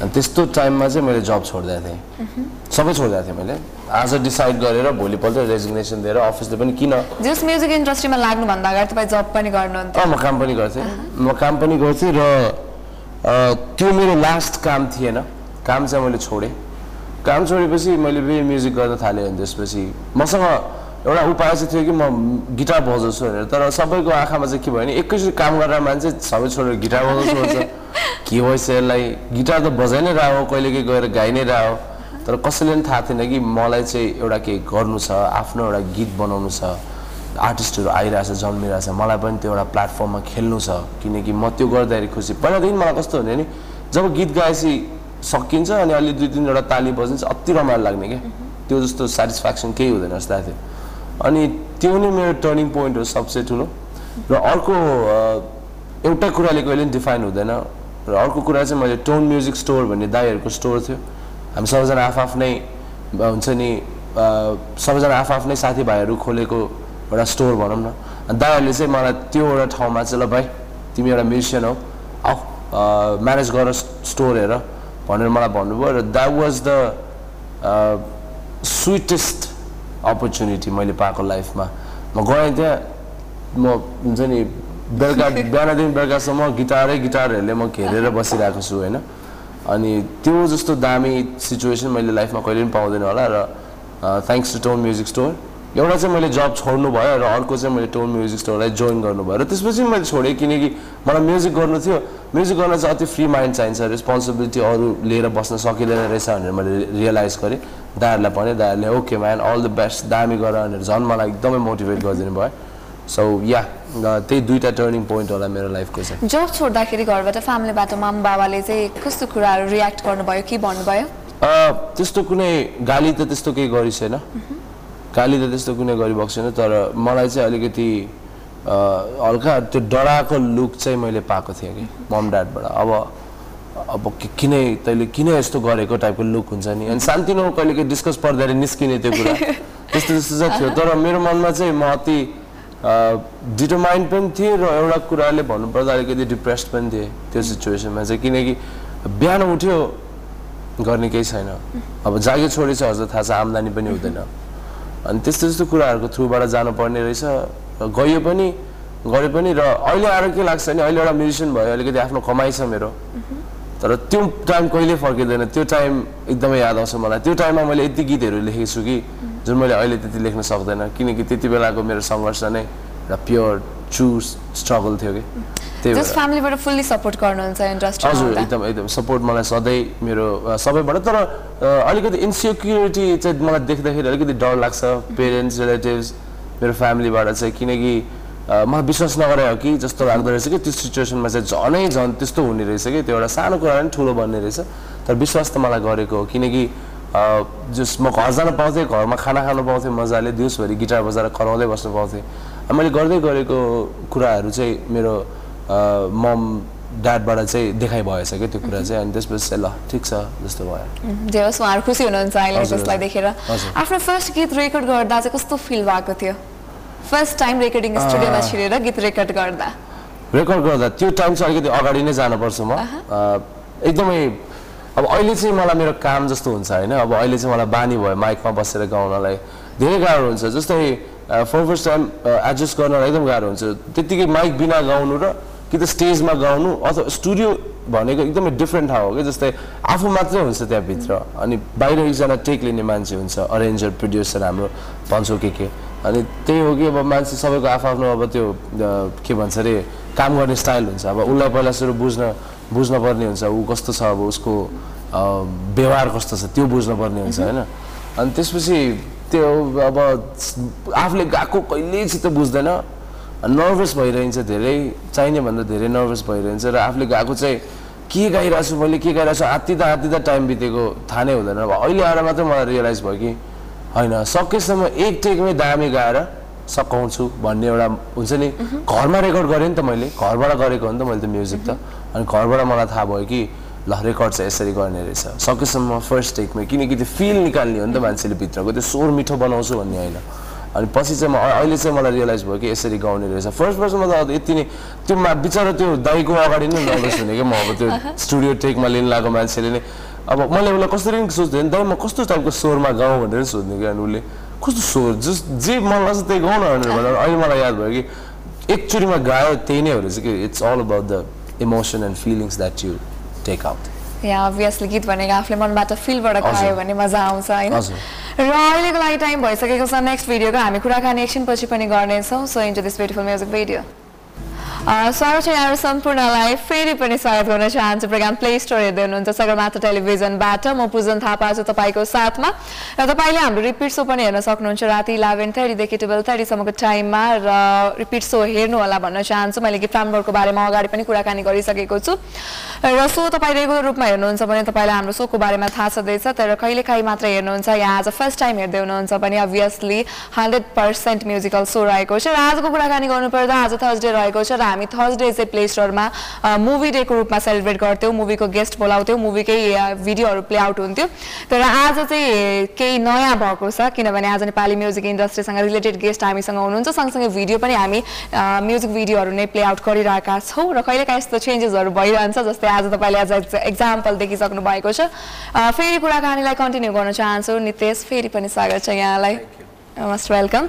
अनि त्यस्तो टाइममा चाहिँ मैले जब छोडिदिएको थिएँ। सबै छोडिदिएको थिएँ मैले। आज डिसाइड गरेर भोलिपल्ट रेजिग्नेसन दिएर अफिसले पनि किन? जस म्युजिक इन्डस्ट्रीमा लाग्नुभन्दा अगाडि तपाईँ जब पनि गर्नुहुन्थ्यो। म काम पनि गर्थेँ। म काम पनि गर्थेँ र त्यो मेरो लास्ट काम थिएन। काम चाहिँ मैले छोडेँ। काम छोडेपछि मैले फेरि म्युजिक गर्न थालेँ। अनि त्यसपछि मसँग एउटा उपाय चाहिँ थियो कि म गिटार बजाउँछु भनेर। तर सबैको आँखामा चाहिँ के भयो भने एकैचोटि काम गरेर मान्छे सबै छोडेर गिटार बजाउँछु भन्छ। के भएछ यसलाई? गिटार त बजाइ नै रह हो कहिले के गएर गाइ नै रह हो तर कसैले पनि थाहा थिएन कि मलाई चाहिँ एउटा केही गर्नु छ आफ्नो एउटा गीत बनाउनु छ। आर्टिस्टहरू आइरहेछ जन्मिरहेछ मलाई पनि त्यो एउटा प्लेटफर्ममा खेल्नु छ। किनकि म त्यो गर्दाखेरि खुसी। पहिलादेखि मलाई कस्तो हुने नि जब गीत गाएपछि सकिन्छ अनि अलि दुई तिनवटा ताली बजिन्छ अति रमाइलो लाग्ने क्या। त्यो जस्तो सेटिस्फ्याक्सन केही हुँदैन जस्तो लाग्थ्यो। अनि त्यो नै मेरो टर्निङ पोइन्ट हो सबसे ठुलो। र अर्को एउटा कुराले कहिले पनि डिफाइन हुँदैन। र अर्को कुरा चाहिँ मैले टोन म्युजिक स्टोर भन्ने दाईहरूको स्टोर थियो। हामी सबैजना आफआफ्नै हुन्छ नि सबैजना आफआफ्नै साथीभाइहरू खोलेको एउटा स्टोर भनौँ न। दाईहरूले चाहिँ मलाई त्यो एउटा ठाउँमा चाहिँ ल भाइ तिमी एउटा म्युजिसियन हौ आऊ म्यानेज गर स्टोर हेर भनेर मलाई भन्नुभयो। र that was the sweetest opportunity मैले पाएको लाइफमा। म गएँ त्यहाँ म हुन्छ नि बेलुका बिहानदेखि बेलुकासम्म गिटारै गिटारहरूले म घेरेर बसिरहेको छु होइन? अनि त्यो जस्तो दामी सिचुएसन मैले लाइफमा कहिले पनि पाउँदैन होला र thanks to Tone Music Store एउटा चाहिँ मैले जब छोड्नु भयो र अर्को चाहिँ मैले टोन म्युजिक स्टोरलाई जोइन गर्नुभयो र त्यसपछि मैले छोडेँ किनकि मलाई म्युजिक गर्नु थियो। म्युजिक गर्न चाहिँ अति फ्री माइन्ड चाहिन्छ रेस्पोन्सिबिलिटी अरू लिएर बस्न सकिँदैन रहेछ भनेर मैले रियलाइज गरेँ। दाहरूलाई भने दाहरूले okay man all the best दामी गर भनेर झन् मलाई एकदमै मोटिभेट गरिदिनु भयो। सो या त्यही दुईवटा टर्निङ पोइन्ट होला मेरो लाइफको चाहिँ। जब छोड्दाखेरि घरबाट फ्यामिलीबाट माम बाबाले चाहिँ कस्तो कुराहरू रियाक्ट गर्नुभयो के भन्नुभयो? त्यस्तो कुनै गाली त त्यस्तो केही गरी गाली त त्यस्तो कुनै गरिरहेको छैन तर मलाई चाहिँ अलिकति हल्का त्यो डराएको लुक चाहिँ मैले पाएको थिएँ कि मम ड्याडबाट। अब अब किन तैँले किन यस्तो गरेको टाइपको लुक हुन्छ नि? अनि सानोतिनो कहिले डिस्कस पर्दाखेरि निस्किने त्यो कुरा। त्यस्तो त्यस्तो चाहिँ थियो। तर मेरो मनमा चाहिँ म अति डिटरमाइन्ड पनि थिएँ र एउटा कुराले भन्नुपर्दा अलिकति डिप्रेस्ड पनि थिएँ त्यो सिचुएसनमा चाहिँ। किनकि बिहान उठ्यो गर्ने केही छैन। अब जागिर छोडेछ हजुर थाहा छ आम्दानी पनि हुँदैन। अनि त्यस्तो त्यस्तो कुराहरूको थ्रुबाट जानुपर्ने रहेछ। गयो पनि गरे पनि र अहिले आएर के लाग्छ नि अहिले एउटा म्युजिसियन भयो अलिकति आफ्नो कमाइ छ मेरो। तर त्यो टाइम कहिले फर्किँदैन त्यो टाइम एकदमै याद आउँछ मलाई। त्यो टाइममा मैले यति गीतहरू लेखेको छु कि जुन मैले अहिले त्यति लेख्न सक्दैन। किनकि त्यति बेलाको मेरो सङ्घर्ष नै एउटा प्योर ट्रु स्ट्रगल थियो कि? त्यही भएर। फ्यामिलीबाट फुल्ली सपोर्ट गर्नुहुन्छ हजुर इन्डस्ट्रीमा एकदम एकदम सपोर्ट मलाई सधैँ मेरो सबैबाट तर अलिकति इन्सिक्युरिटी चाहिँ मलाई देख्दाखेरि अलिकति डर लाग्छ। पेरेन्ट्स रिलेटिभ्स मेरो फ्यामिलीबाट चाहिँ। किनकि मलाई विश्वास नगरे हो कि जस्तो लाग्दो रहेछ कि त्यो सिचुएसनमा चाहिँ झनै झन् त्यस्तो हुने रहेछ कि। त्यो एउटा सानो कुरा पनि ठुलो बन्ने रहेछ। तर विश्वास त मलाई गरेको हो। किनकि जस म घर जान पाउँथेँ घरमा खाना खानु पाउँथेँ मजाले। दिउँसभरि गिटार बजाएर कराउँदै बस्नु पाउँथेँ। मैले गर्दै गरेको कुराहरू चाहिँ मेरो मम ड्याडबाट चाहिँ देखाइ भएछ क्या त्यो कुरा चाहिँ। अनि त्यसपछि चाहिँ ल ठिक छ जस्तो भयो। जे होस् उहाँहरू खुसी हुनुहुन्छ अहिले त्यसलाई। देखेर। आफ्नो फर्स्ट गीत रेकर्ड गर्दा चाहिँ कस्तो फिल भएको थियो? फर्स्ट टाइम रेकर्डिङ स्टुडियोमा छिरेर गीत रेकर्ड गर्दा। रेकर्ड गर्दा त्यो टाइम चाहिँ अलिकति अगाडि नै जानुपर्छ म। एकदमै अब अहिले चाहिँ मलाई मेरो काम जस्तो हुन्छ होइन? अब अहिले चाहिँ मलाई बानी भयो माइकमा बसेर गाउनलाई। धेरै गाह्रो हुन्छ। जस्तै फर फर्स्ट टाइम एडजस्ट गर्नलाई एकदम गाह्रो हुन्छ। त्यत्तिकै माइक बिना गाउनु र कि त स्टेजमा गाउनु अथवा स्टुडियो भनेको एकदमै डिफ्रेन्ट ठाउँ हो कि जस्तै आफू मात्रै हुन्छ त्यहाँभित्र। अनि बाहिर एकजना टेक लिने मान्छे हुन्छ अरेन्जर प्रड्युसर हाम्रो भन्छौँ के के। अनि त्यही हो कि अब मान्छे सबैको आफ्नो अब त्यो के भन्छ अरे काम गर्ने स्टाइल हुन्छ। अब उसलाई पहिला सुरु बुझ्न बुझ्न पर्ने हुन्छ ऊ कस्तो छ अब उसको व्यवहार कस्तो छ त्यो बुझ्न पर्ने हुन्छ होइन। अनि त्यसपछि त्यो अब आफूले गएको कहिल्यै चित्त बुझ्दैन। नर्भस भइरहन्छ धेरै चाहिने भन्दा धेरै नर्भस भइरहन्छ र आफूले गएको चाहिँ के गाइरहेको छु मैले के गाइरहेको छु आत्तिदा आत्तिदा टाइम बितेको थाहा नै हुँदैन। अब अहिले आएर मात्रै मलाई रियलाइज भयो कि होइन सकेसम्म एक टेकमै दामी गाएर सकाउँछु भन्ने एउटा हुन्छ नि। घरमा रेकर्ड गरेँ नि त मैले घरबाट गरेको हो नि त मैले त म्युजिक त। अनि घरबाट मलाई थाहा भयो कि ल रेकर्ड चाहिँ यसरी गर्ने रहेछ सकेसम्म फर्स्ट टेकमै किनकि त्यो फिल निकाल्ने हो नि त मान्छेले भित्रको त्यो स्वर मिठो बनाउँछु भन्ने होइन अनि पछि चाहिँ म अहिले चाहिँ मलाई रियलाइज भयो कि यसरी गाउने रहेछ फर्स्ट फर्स्टमा त अब यति नै त्यो मा बिचरा त्यो दाईको अगाडि नै नर्भस हुने कि म अब त्यो स्टुडियो टेकमा लिन लागेको मान्छेले नै अब मैले उसलाई कसरी पनि सोच्थेँ दाइ म कस्तो टाइपको स्वरमा गाउँ भनेर नि सोध्ने कि अनि उसले कस्तो स्वर जस जे मन लाग्छ त्यही गाउँ न भनेर भनेर अहिले मलाई याद भयो कि एकचोटिमा गायो त्यही नै हो रहेछ कि it's all about the emotion and feelings that you take out यहाँ अभियसली गीत भनेको आफूले मनबाट फिलबाट। खायो भने मजा आउँछ होइन। र अहिलेको लागि टाइम भइसकेको छ नेक्स्ट भिडियोको हामी कुराकानी एकछिनपछि पनि गर्नेछौँ so into this beautiful music video स्वागत छ यहाँहरू सम्पूर्णलाई फेरि पनि स्वागत गर्न चाहन्छु। प्रोग्राम प्ले स्टोर हेर्दै हुनुहुन्छ सगरमाथा टेलिभिजनबाट। म पूजन थापा छु तपाईँको साथमा। र तपाईँले हाम्रो रिपिट सो पनि हेर्न सक्नुहुन्छ राति इलेभेन थर्टीदेखि टुवेल्भ थर्टीसम्मको टाइममा। र रिपिट सो हेर्नु होला भन्न चाहन्छु। मैले गिफ्ट रामबरको बारेमा अगाडि पनि कुराकानी गरिसकेको छु। र सो तपाईँ रेगुलर रूपमा हेर्नुहुन्छ भने तपाईँलाई हाम्रो सोको बारेमा थाहा छँदैछ। तर कहिलेकाहीँ मात्र हेर्नुहुन्छ। या आज फर्स्ट टाइम हेर्दै हुनुहुन्छ भने obviously hundred percent musical show रहेको छ। र आजको कुराकानी गर्नुपर्दा आज थर्सडे रहेको छ। हामी थर्सडे चाहिँ प्ले स्टोरमा मुभी डेको रूपमा सेलिब्रेट गर्थ्यौँ मुभीको गेस्ट बोलाउँथ्यौँ मुभीकै भिडियोहरू प्ले आउट हुन्थ्यो। तर आज चाहिँ केही नयाँ भएको छ किनभने आज नेपाली म्युजिक इन्डस्ट्रीसँग रिलेटेड गेस्ट हामीसँग हुनुहुन्छ सँगसँगै भिडियो पनि हामी म्युजिक भिडियोहरू नै प्ले आउट गरिरहेका छौँ। र कहिलेकाहीँ यस्तो चेन्जेसहरू भइरहन्छ जस्तै आज तपाईँले आज एक्जाम्पल देखिसक्नु भएको छ। फेरि कुराकानीलाई कन्टिन्यू गर्न चाहन्छु। नितेश फेरि पनि स्वागत छ यहाँलाई। मोस्ट वेलकम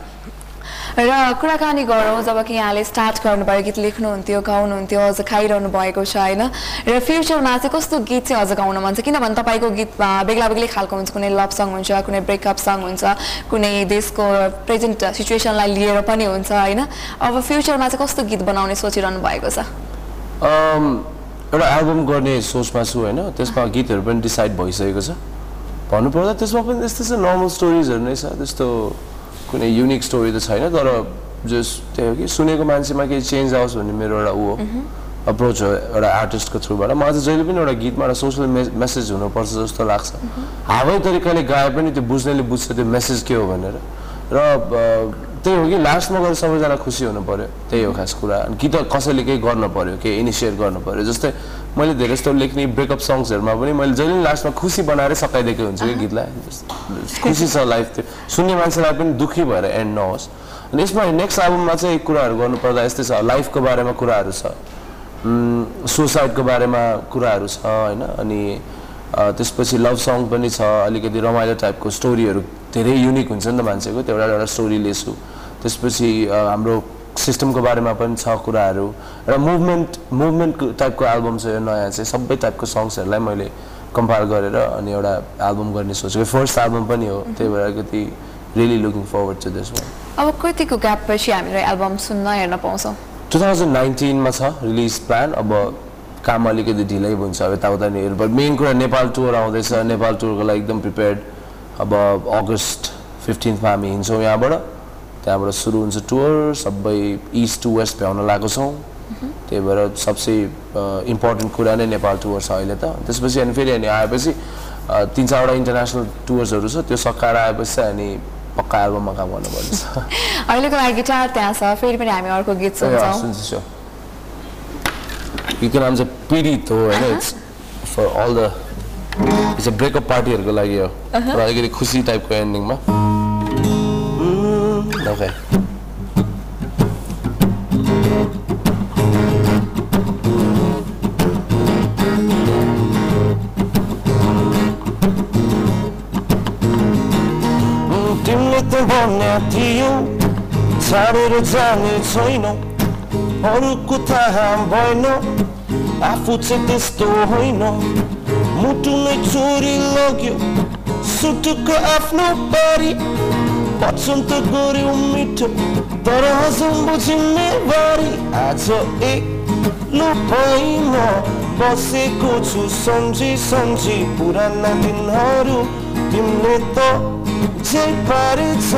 र कुराकानी गरौँ जब कि यहाँले स्टार्ट गर्नुभयो गीत लेख्नुहुन्थ्यो गाउनुहुन्थ्यो अझ खाइरहनु भएको छ होइन? र फ्युचरमा चाहिँ कस्तो गीत चाहिँ अझ गाउन मन छ? किनभने तपाईँको गीतमा बेग्ला बेग्लै खालको हुन्छ कुनै लभ सङ हुन्छ कुनै ब्रेकअप सङ हुन्छ कुनै देशको प्रेजेन्ट सिचुएसनलाई लिएर पनि हुन्छ होइन? अब फ्युचरमा चाहिँ कस्तो गीत बनाउने सोचिरहनु भएको छ? एउटा एल्बम गर्ने सोचमा छु होइन? त्यसमा गीतहरू पनि डिसाइड भइसकेको छ। भन्नुपर्दा त्यसमा पनि त्यस्तो नर्मल स्टोरिजहरू नै छ त्यस्तो कुनै युनिक स्टोरी त छैन तर जस त्यही हो कि सुनेको मान्छेमा केही चेन्ज आओस् भन्ने मेरो एउटा ऊ हो। अप्रोच हो एउटा आर्टिस्टको थ्रुबाट मलाई चाहिँ जहिले पनि एउटा गीतमा एउटा सोसल मेसेज हुनुपर्छ जस्तो लाग्छ। हावै तरिकाले गाए पनि त्यो बुझ्नेले बुझ्छ त्यो मेसेज के हो भनेर। र त्यही हो कि लास्टमा गएर सबैजना खुसी हुनु पऱ्यो त्यही हो खास कुरा। अनि कि त कसैले केही गर्न पऱ्यो केही इनिसिएट गर्नु पऱ्यो जस्तै मैले धेरै जस्तो लेख्ने ब्रेकअप सङ्ग्सहरूमा पनि मैले जहिले लास्टमा खुसी बनाएरै सकाइदिएको हुन्छु कि गीतलाई। खुसी छ लाइफ त्यो। सुन्ने मान्छेलाई पनि दुःखी भएर एन्ड नहोस्। अनि यसमा नेक्स्ट एल्बममा चाहिँ कुराहरू गर्नुपर्दा यस्तै छ। लाइफको बारेमा कुराहरू छ। सुसाइडको बारेमा कुराहरू छ होइन? अनि त्यसपछि लभ सङ पनि छ। अलिकति रमाइलो टाइपको स्टोरीहरू धेरै युनिक हुन्छ नि त मान्छेको। त्यो एउटा एउटा स्टोरी लिएछु त्यसपछि हाम्रो सिस्टमको बारेमा पनि छ कुराहरू एउटा मुभमेन्ट मुभमेन्ट टाइपको एल्बम छ यो नयाँ चाहिँ सबै टाइपको सङ्ग्सहरूलाई मैले कम्पायर गरेर अनि एउटा एल्बम गर्ने सोचेको फर्स्ट एल्बम पनि हो त्यही भएर अलिकति really looking forward to this one अब कतिको ग्याप पछि हामीले एल्बम सुन्न हेर्न पाउँछौँ? टु थाउजन्ड नाइन्टिनमा छ रिलिज प्लान अब काम अलिकति ढिलै हुन्छ अब यताउता नि। हेर्नु पर्यो मेन कुरा नेपाल टुर आउँदैछ नेपाल टुरको लागि एकदम प्रिपेयर्ड अब अगस्त फिफ्टिन्थमा हामी हिँड्छौँ यहाँबाट। त्यहाँबाट सुरु हुन्छ टुर सबै इस्ट टु वेस्ट भ्याउन लागेको छौँ। त्यही भएर सबसे इम्पोर्टेन्ट कुरा नै नेपाल टुर छ अहिले त। त्यसपछि अनि फेरि अनि आएपछि तिन चारवटा इन्टरनेसनल टुर्सहरू छ। त्यो सकाएर आएपछि अनि पक्का एल्बममा काम गर्नुपर्नेछ अहिलेको लागि गिटार त्यहाँ छ। फेरि पनि हामी अर्को गीत सुन्छु। गीतको नाम चाहिँ पीडित हो होइन? It's for all the it's a breakup पार्टीहरूको लागि हो। र अलिकति खुसी टाइपको एन्डिङमा ओके तिमीले त भन्ने थियो छाडेर जाने छैन अरूको थाहा भएन आफू चाहिँ त्यस्तो होइन मुटु नै चोरी लग्यो सुटुक आफ्नो पारी मिठो तर हजम बुझिने बारी आज एक्लो भई म बसेको छु सम्झी सम्झी पुराना दिनहरू तिमीले त जे पारेछ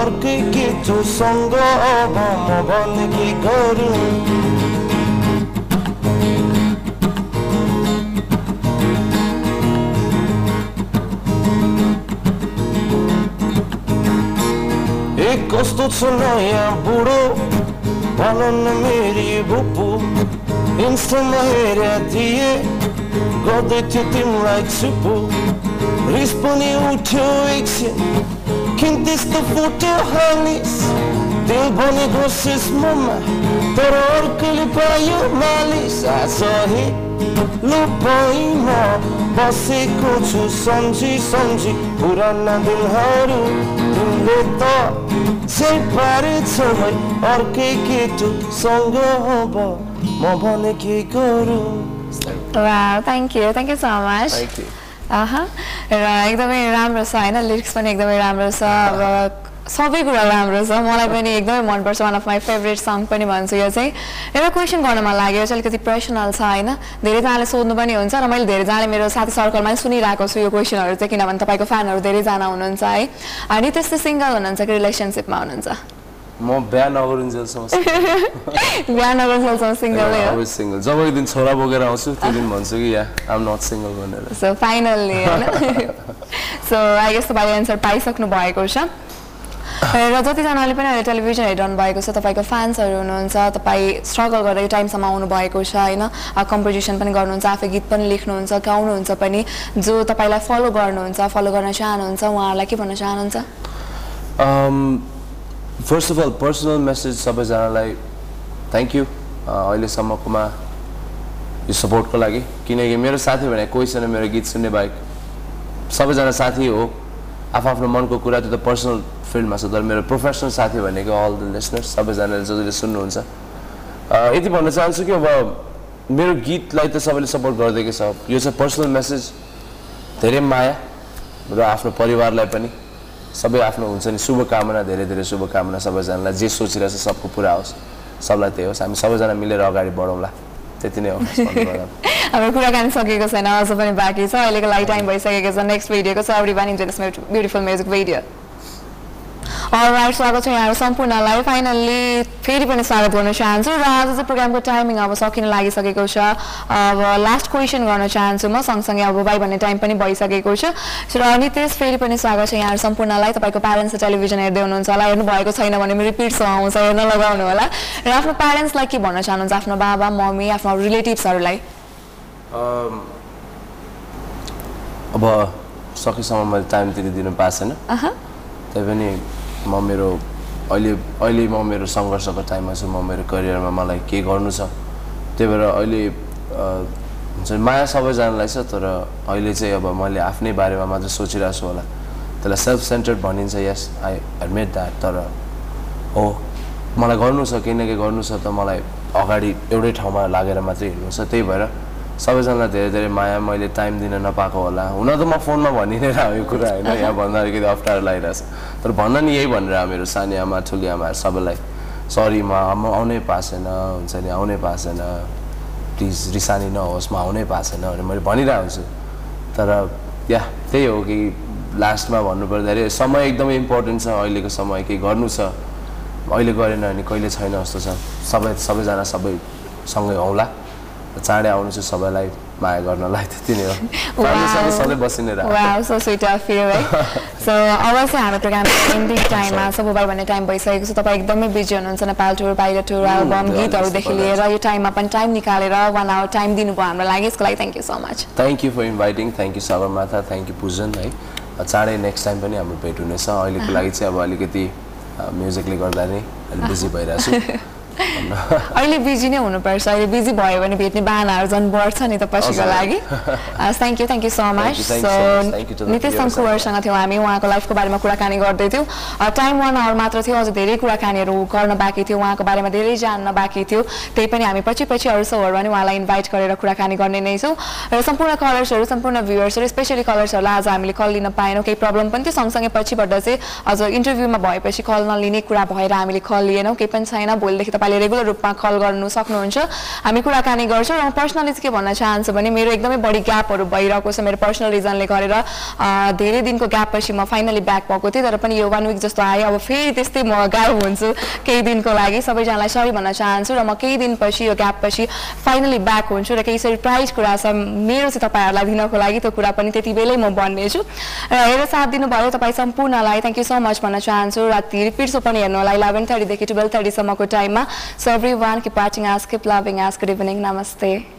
अर्कै केटोसँग अब म भने के गरौँ कस्तो छ नयाँ बुढो भन न मेरी बुपु इन्स्टामा हेरे थिए गर्दै थियो तिमीलाई छुपु रिस पनि उठ्यो एकछिन किन त्यस्तो फोटो हालिस दिल भनेको सिस्मोमा तर अर्कोले पायो मालिस सही लुपाइमा बसेको छु सम्झी सम्झी पुराना दिनहरू तिमीले त चाहिँ पारेछौ है अर्कै केटोसँग अब म भने के गरौँ Wow, thank you. Thank you so much. Thank you. अहँ, र एकदमै राम्रो छ होइन लिरिक्स पनि एकदमै राम्रो छ अब सबै कुरा राम्रो छ। मलाई पनि एकदमै मनपर्छ। One of my favourite song पनि भन्छु यो चाहिँ। एउटा क्वेसन गर्न मन लाग्यो। यो चाहिँ अलिकति पर्सनल छ होइन? धेरैजनाले सोध्नु पनि हुन्छ र मैले धेरैजनाले मेरो साथी सर्कलमा पनि सुनिरहेको छु यो क्वेसनहरू चाहिँ किनभने तपाईँको फ्यानहरू धेरैजना हुनुहुन्छ है? अनि त्यस्तै सिङ्गल हुनुहुन्छ कि रिलेसनसिपमा हुनुहुन्छ? म बिहा नगरुन्जेलसम्म बिहा नगरसम्म सिङ्गलै. जब एक दिन छोरा बोकेर आउँछु त्यो दिन भन्छु कि या आम नट सिङ्गल भनेर। सो फाइनल्ली होइन? सो आई गेस तपाईँले एन्सर पाइसक्नु भएको छ। र जतिजनाले पनि अहिले टेलिभिजन हेरिरहनु भएको छ तपाईँको फ्यान्सहरू हुनुहुन्छ तपाईँ स्ट्रगल गर्दै टाइमसम्म आउनु भएको छ होइन? कम्पोजिसन पनि गर्नुहुन्छ आफै गीत पनि लेख्नुहुन्छ गाउनुहुन्छ पनि। जो तपाईँलाई फलो गर्नुहुन्छ फलो गर्न चाहनुहुन्छ उहाँहरूलाई के भन्न चाहनुहुन्छ? First of all personal message सबैजनालाई थ्याङ्क यू अहिलेसम्मकोमा यो सपोर्टको लागि। किनकि मेरो साथी भने कोही छैन मेरो गीत सुन्ने बाहेक। सबैजना साथी हो। आफ्नो मनको कुरा त्यो त पर्सनल फिल्डमा छ तर मेरो प्रोफेसनल साथी भनेको अल द लिसनर्स सबैजनाले जसले सुन्नुहुन्छ। यति भन्न चाहन्छु कि अब मेरो गीतलाई त सबैले सपोर्ट गरिदिएको छ। यो चाहिँ पर्सनल मेसेज धेरै माया र आफ्नो परिवारलाई पनि। सबै आफ्नो हुन्छ नि शुभकामना धेरै धेरै शुभकामना सबैजनालाई। जे सोचिरहेछ सबको पुरा होस् सबलाई त्यही होस्। हामी सबैजना मिलेर अगाडि बढौँला। त्यति नै हो। हाम्रो कुराकानी सकेको छैन अझ पनि बाँकी छ। अहिलेको लागि टाइम भइसकेको छ। नेक्स्ट भिडियोको छ every beautiful music video right स्वागत छ यहाँहरू सम्पूर्णलाई। फाइनल्ली फेरि पनि स्वागत गर्न चाहन्छु र आज चाहिँ प्रोग्रामको टाइमिङ अब सकिन लागिसकेको छ। अब लास्ट क्वेसन गर्न चाहन्छु म सँगसँगै अब बाई भन्ने टाइम पनि भइसकेको छ। र त्यस फेरि पनि स्वागत छ यहाँहरू सम्पूर्णलाई। तपाईँको प्यारेन्ट्स टेलिभिजन हेर्दै हुनुहुन्छ होला। हेर्नु भएको छैन भने रिपिट आउँछ हेर्न लगाउनु होला। र आफ्नो प्यारेन्ट्सलाई के भन्न चाहनुहुन्छ? आफ्नो बाबा मम्मी आफ्नो रिलेटिभ्सहरूलाई अब सकेसम्म मैले टाइम त्यति दिनु पाएको छैन। त्यही पनि म मेरो अहिले अहिले म मेरो सङ्घर्षको टाइममा छु म मेरो करियरमा मलाई के गर्नु छ। त्यही भएर अहिले हुन्छ माया सबैजनालाई छ तर अहिले चाहिँ अब मैले आफ्नै बारेमा मात्र सोचिरहेको छु होला। त्यसलाई सेल्फ सेन्टर्ड भनिन्छ यस आई एडमिट द्याट तर हो मलाई गर्नु छ केही न केही गर्नु छ त मलाई अगाडि एउटै ठाउँमा लागेर मात्रै हिँड्नु छ। त्यही भएर सबैजनालाई धेरै धेरै माया मैले टाइम दिन नपाएको होला। हुन त म फोनमा भनि नै रह यो कुरा होइन यहाँ भन्दा अलिकति अप्ठ्यारो लागिरहेछ। तर भन्न नि यही भनेर मेरो सानी आमा ठुली आमाहरू सबैलाई सरी म म आउनै पाएको छैन हुन्छ नि आउनै पाएको छैन प्लिज रिसानी नहोस् म आउनै पाएको छैन भने मैले भनिरहेको हुन्छु। तर या त्यही हो कि लास्टमा भन्नुपर्दाखेरि समय एकदमै इम्पोर्टेन्ट छ अहिलेको समय केही गर्नु छ। अहिले गरेन भने कहिले छैन जस्तो छ। सबै सबैजना सबै सँगै हौला। र चाँडै आउनु छु सबैलाई। माया गर्नलाई त्यति नै हो। सधैँ बसिने so sweet of you, है सो अब चाहिँ हाम्रो प्रोग्रामको एन्डिङ टाइममा मोबाइल भन्ने टाइम भइसकेको छ। तपाईँ एकदमै बिजी हुनुहुन्छ नेपाल टुर बाहिर टुर एल्बम गीतहरूदेखि लिएर यो टाइममा पनि टाइम निकालेर वान आवर टाइम दिनुभयो हाम्रो लागि। यसको लागि thank you so much thank you for inviting thank you Sagarmatha thank you Pujan है। चाँडै नेक्स्ट टाइम पनि हाम्रो भेट हुनेछ। अहिलेको लागि चाहिँ अब अलिकति म्युजिकले गर्दा नै अलिक बिजी भइरहेको छु। अहिले बिजी नै हुनुपर्छ। अहिले बिजी भयो भने भेट्ने बाहनाहरू झन् बढ्छ नि त पछिको। लागि। Thank you thank you so much so Nitesh सङ्कुवरसँग थियौँ हामी। उहाँको लाइफको बारेमा कुराकानी गर्दै थियौँ। टाइम वान आवर मात्र थियो। अझ धेरै कुराकानीहरू गर्न बाँकी थियो। उहाँको बारेमा धेरै जान्न बाँकी थियो। त्यही पनि हामी पछि पछि अरू सौहरूमा पनि उहाँलाई इन्भाइट गरेर कुराकानी गर्ने नै छौँ। र सम्पूर्ण कलर्सहरू सम्पूर्ण भ्युवर्सहरू स्पेसली कलर्सहरूलाई आज हामीले कल लिन पाएनौँ। केही प्रब्लम पनि थियो। सँगसँगै पछिबाट चाहिँ अझ इन्टरभ्यूमा भएपछि कल नलिने कुरा भएर हामीले कल लिएनौँ। केही पनि छैन। भोलिदेखि तपाईँले रेगुलर रूपमा कल गर्नु सक्नुहुन्छ। हामी कुराकानी गर्छौँ र म पर्सनली चाहिँ के भन्न चाहन्छु भने मेरो एकदमै बढी ग्यापहरू भइरहेको छ। मेरो पर्सनल रिजनले गरेर धेरै दिनको ग्यापपछि म फाइनली ब्याक भएको थिएँ। तर पनि यो वान विक जस्तो आयो। अब फेरि त्यस्तै म गायब हुन्छु केही दिनको लागि। सबैजनालाई सरी भन्न चाहन्छु र म केही दिनपछि यो ग्यापपछि फाइनली ब्याक हुन्छु र केही सरप्राइज कुरा छ मेरो चाहिँ तपाईँहरूलाई दिनको लागि। त्यो कुरा पनि त्यति बेलै म भन्नेछु। र हेरेर साथ दिनुभयो तपाईँ सम्पूर्णलाई। थ्याङ्क यू सो मच भन्न चाहन्छु। राति रिपिट सो पनि हेर्नु होला। इलेभेन थर्टीदेखि टुवेल्भ थर्टीसम्मको टाइममा। So everyone, keep watching us, keep loving us. Good evening. Namaste.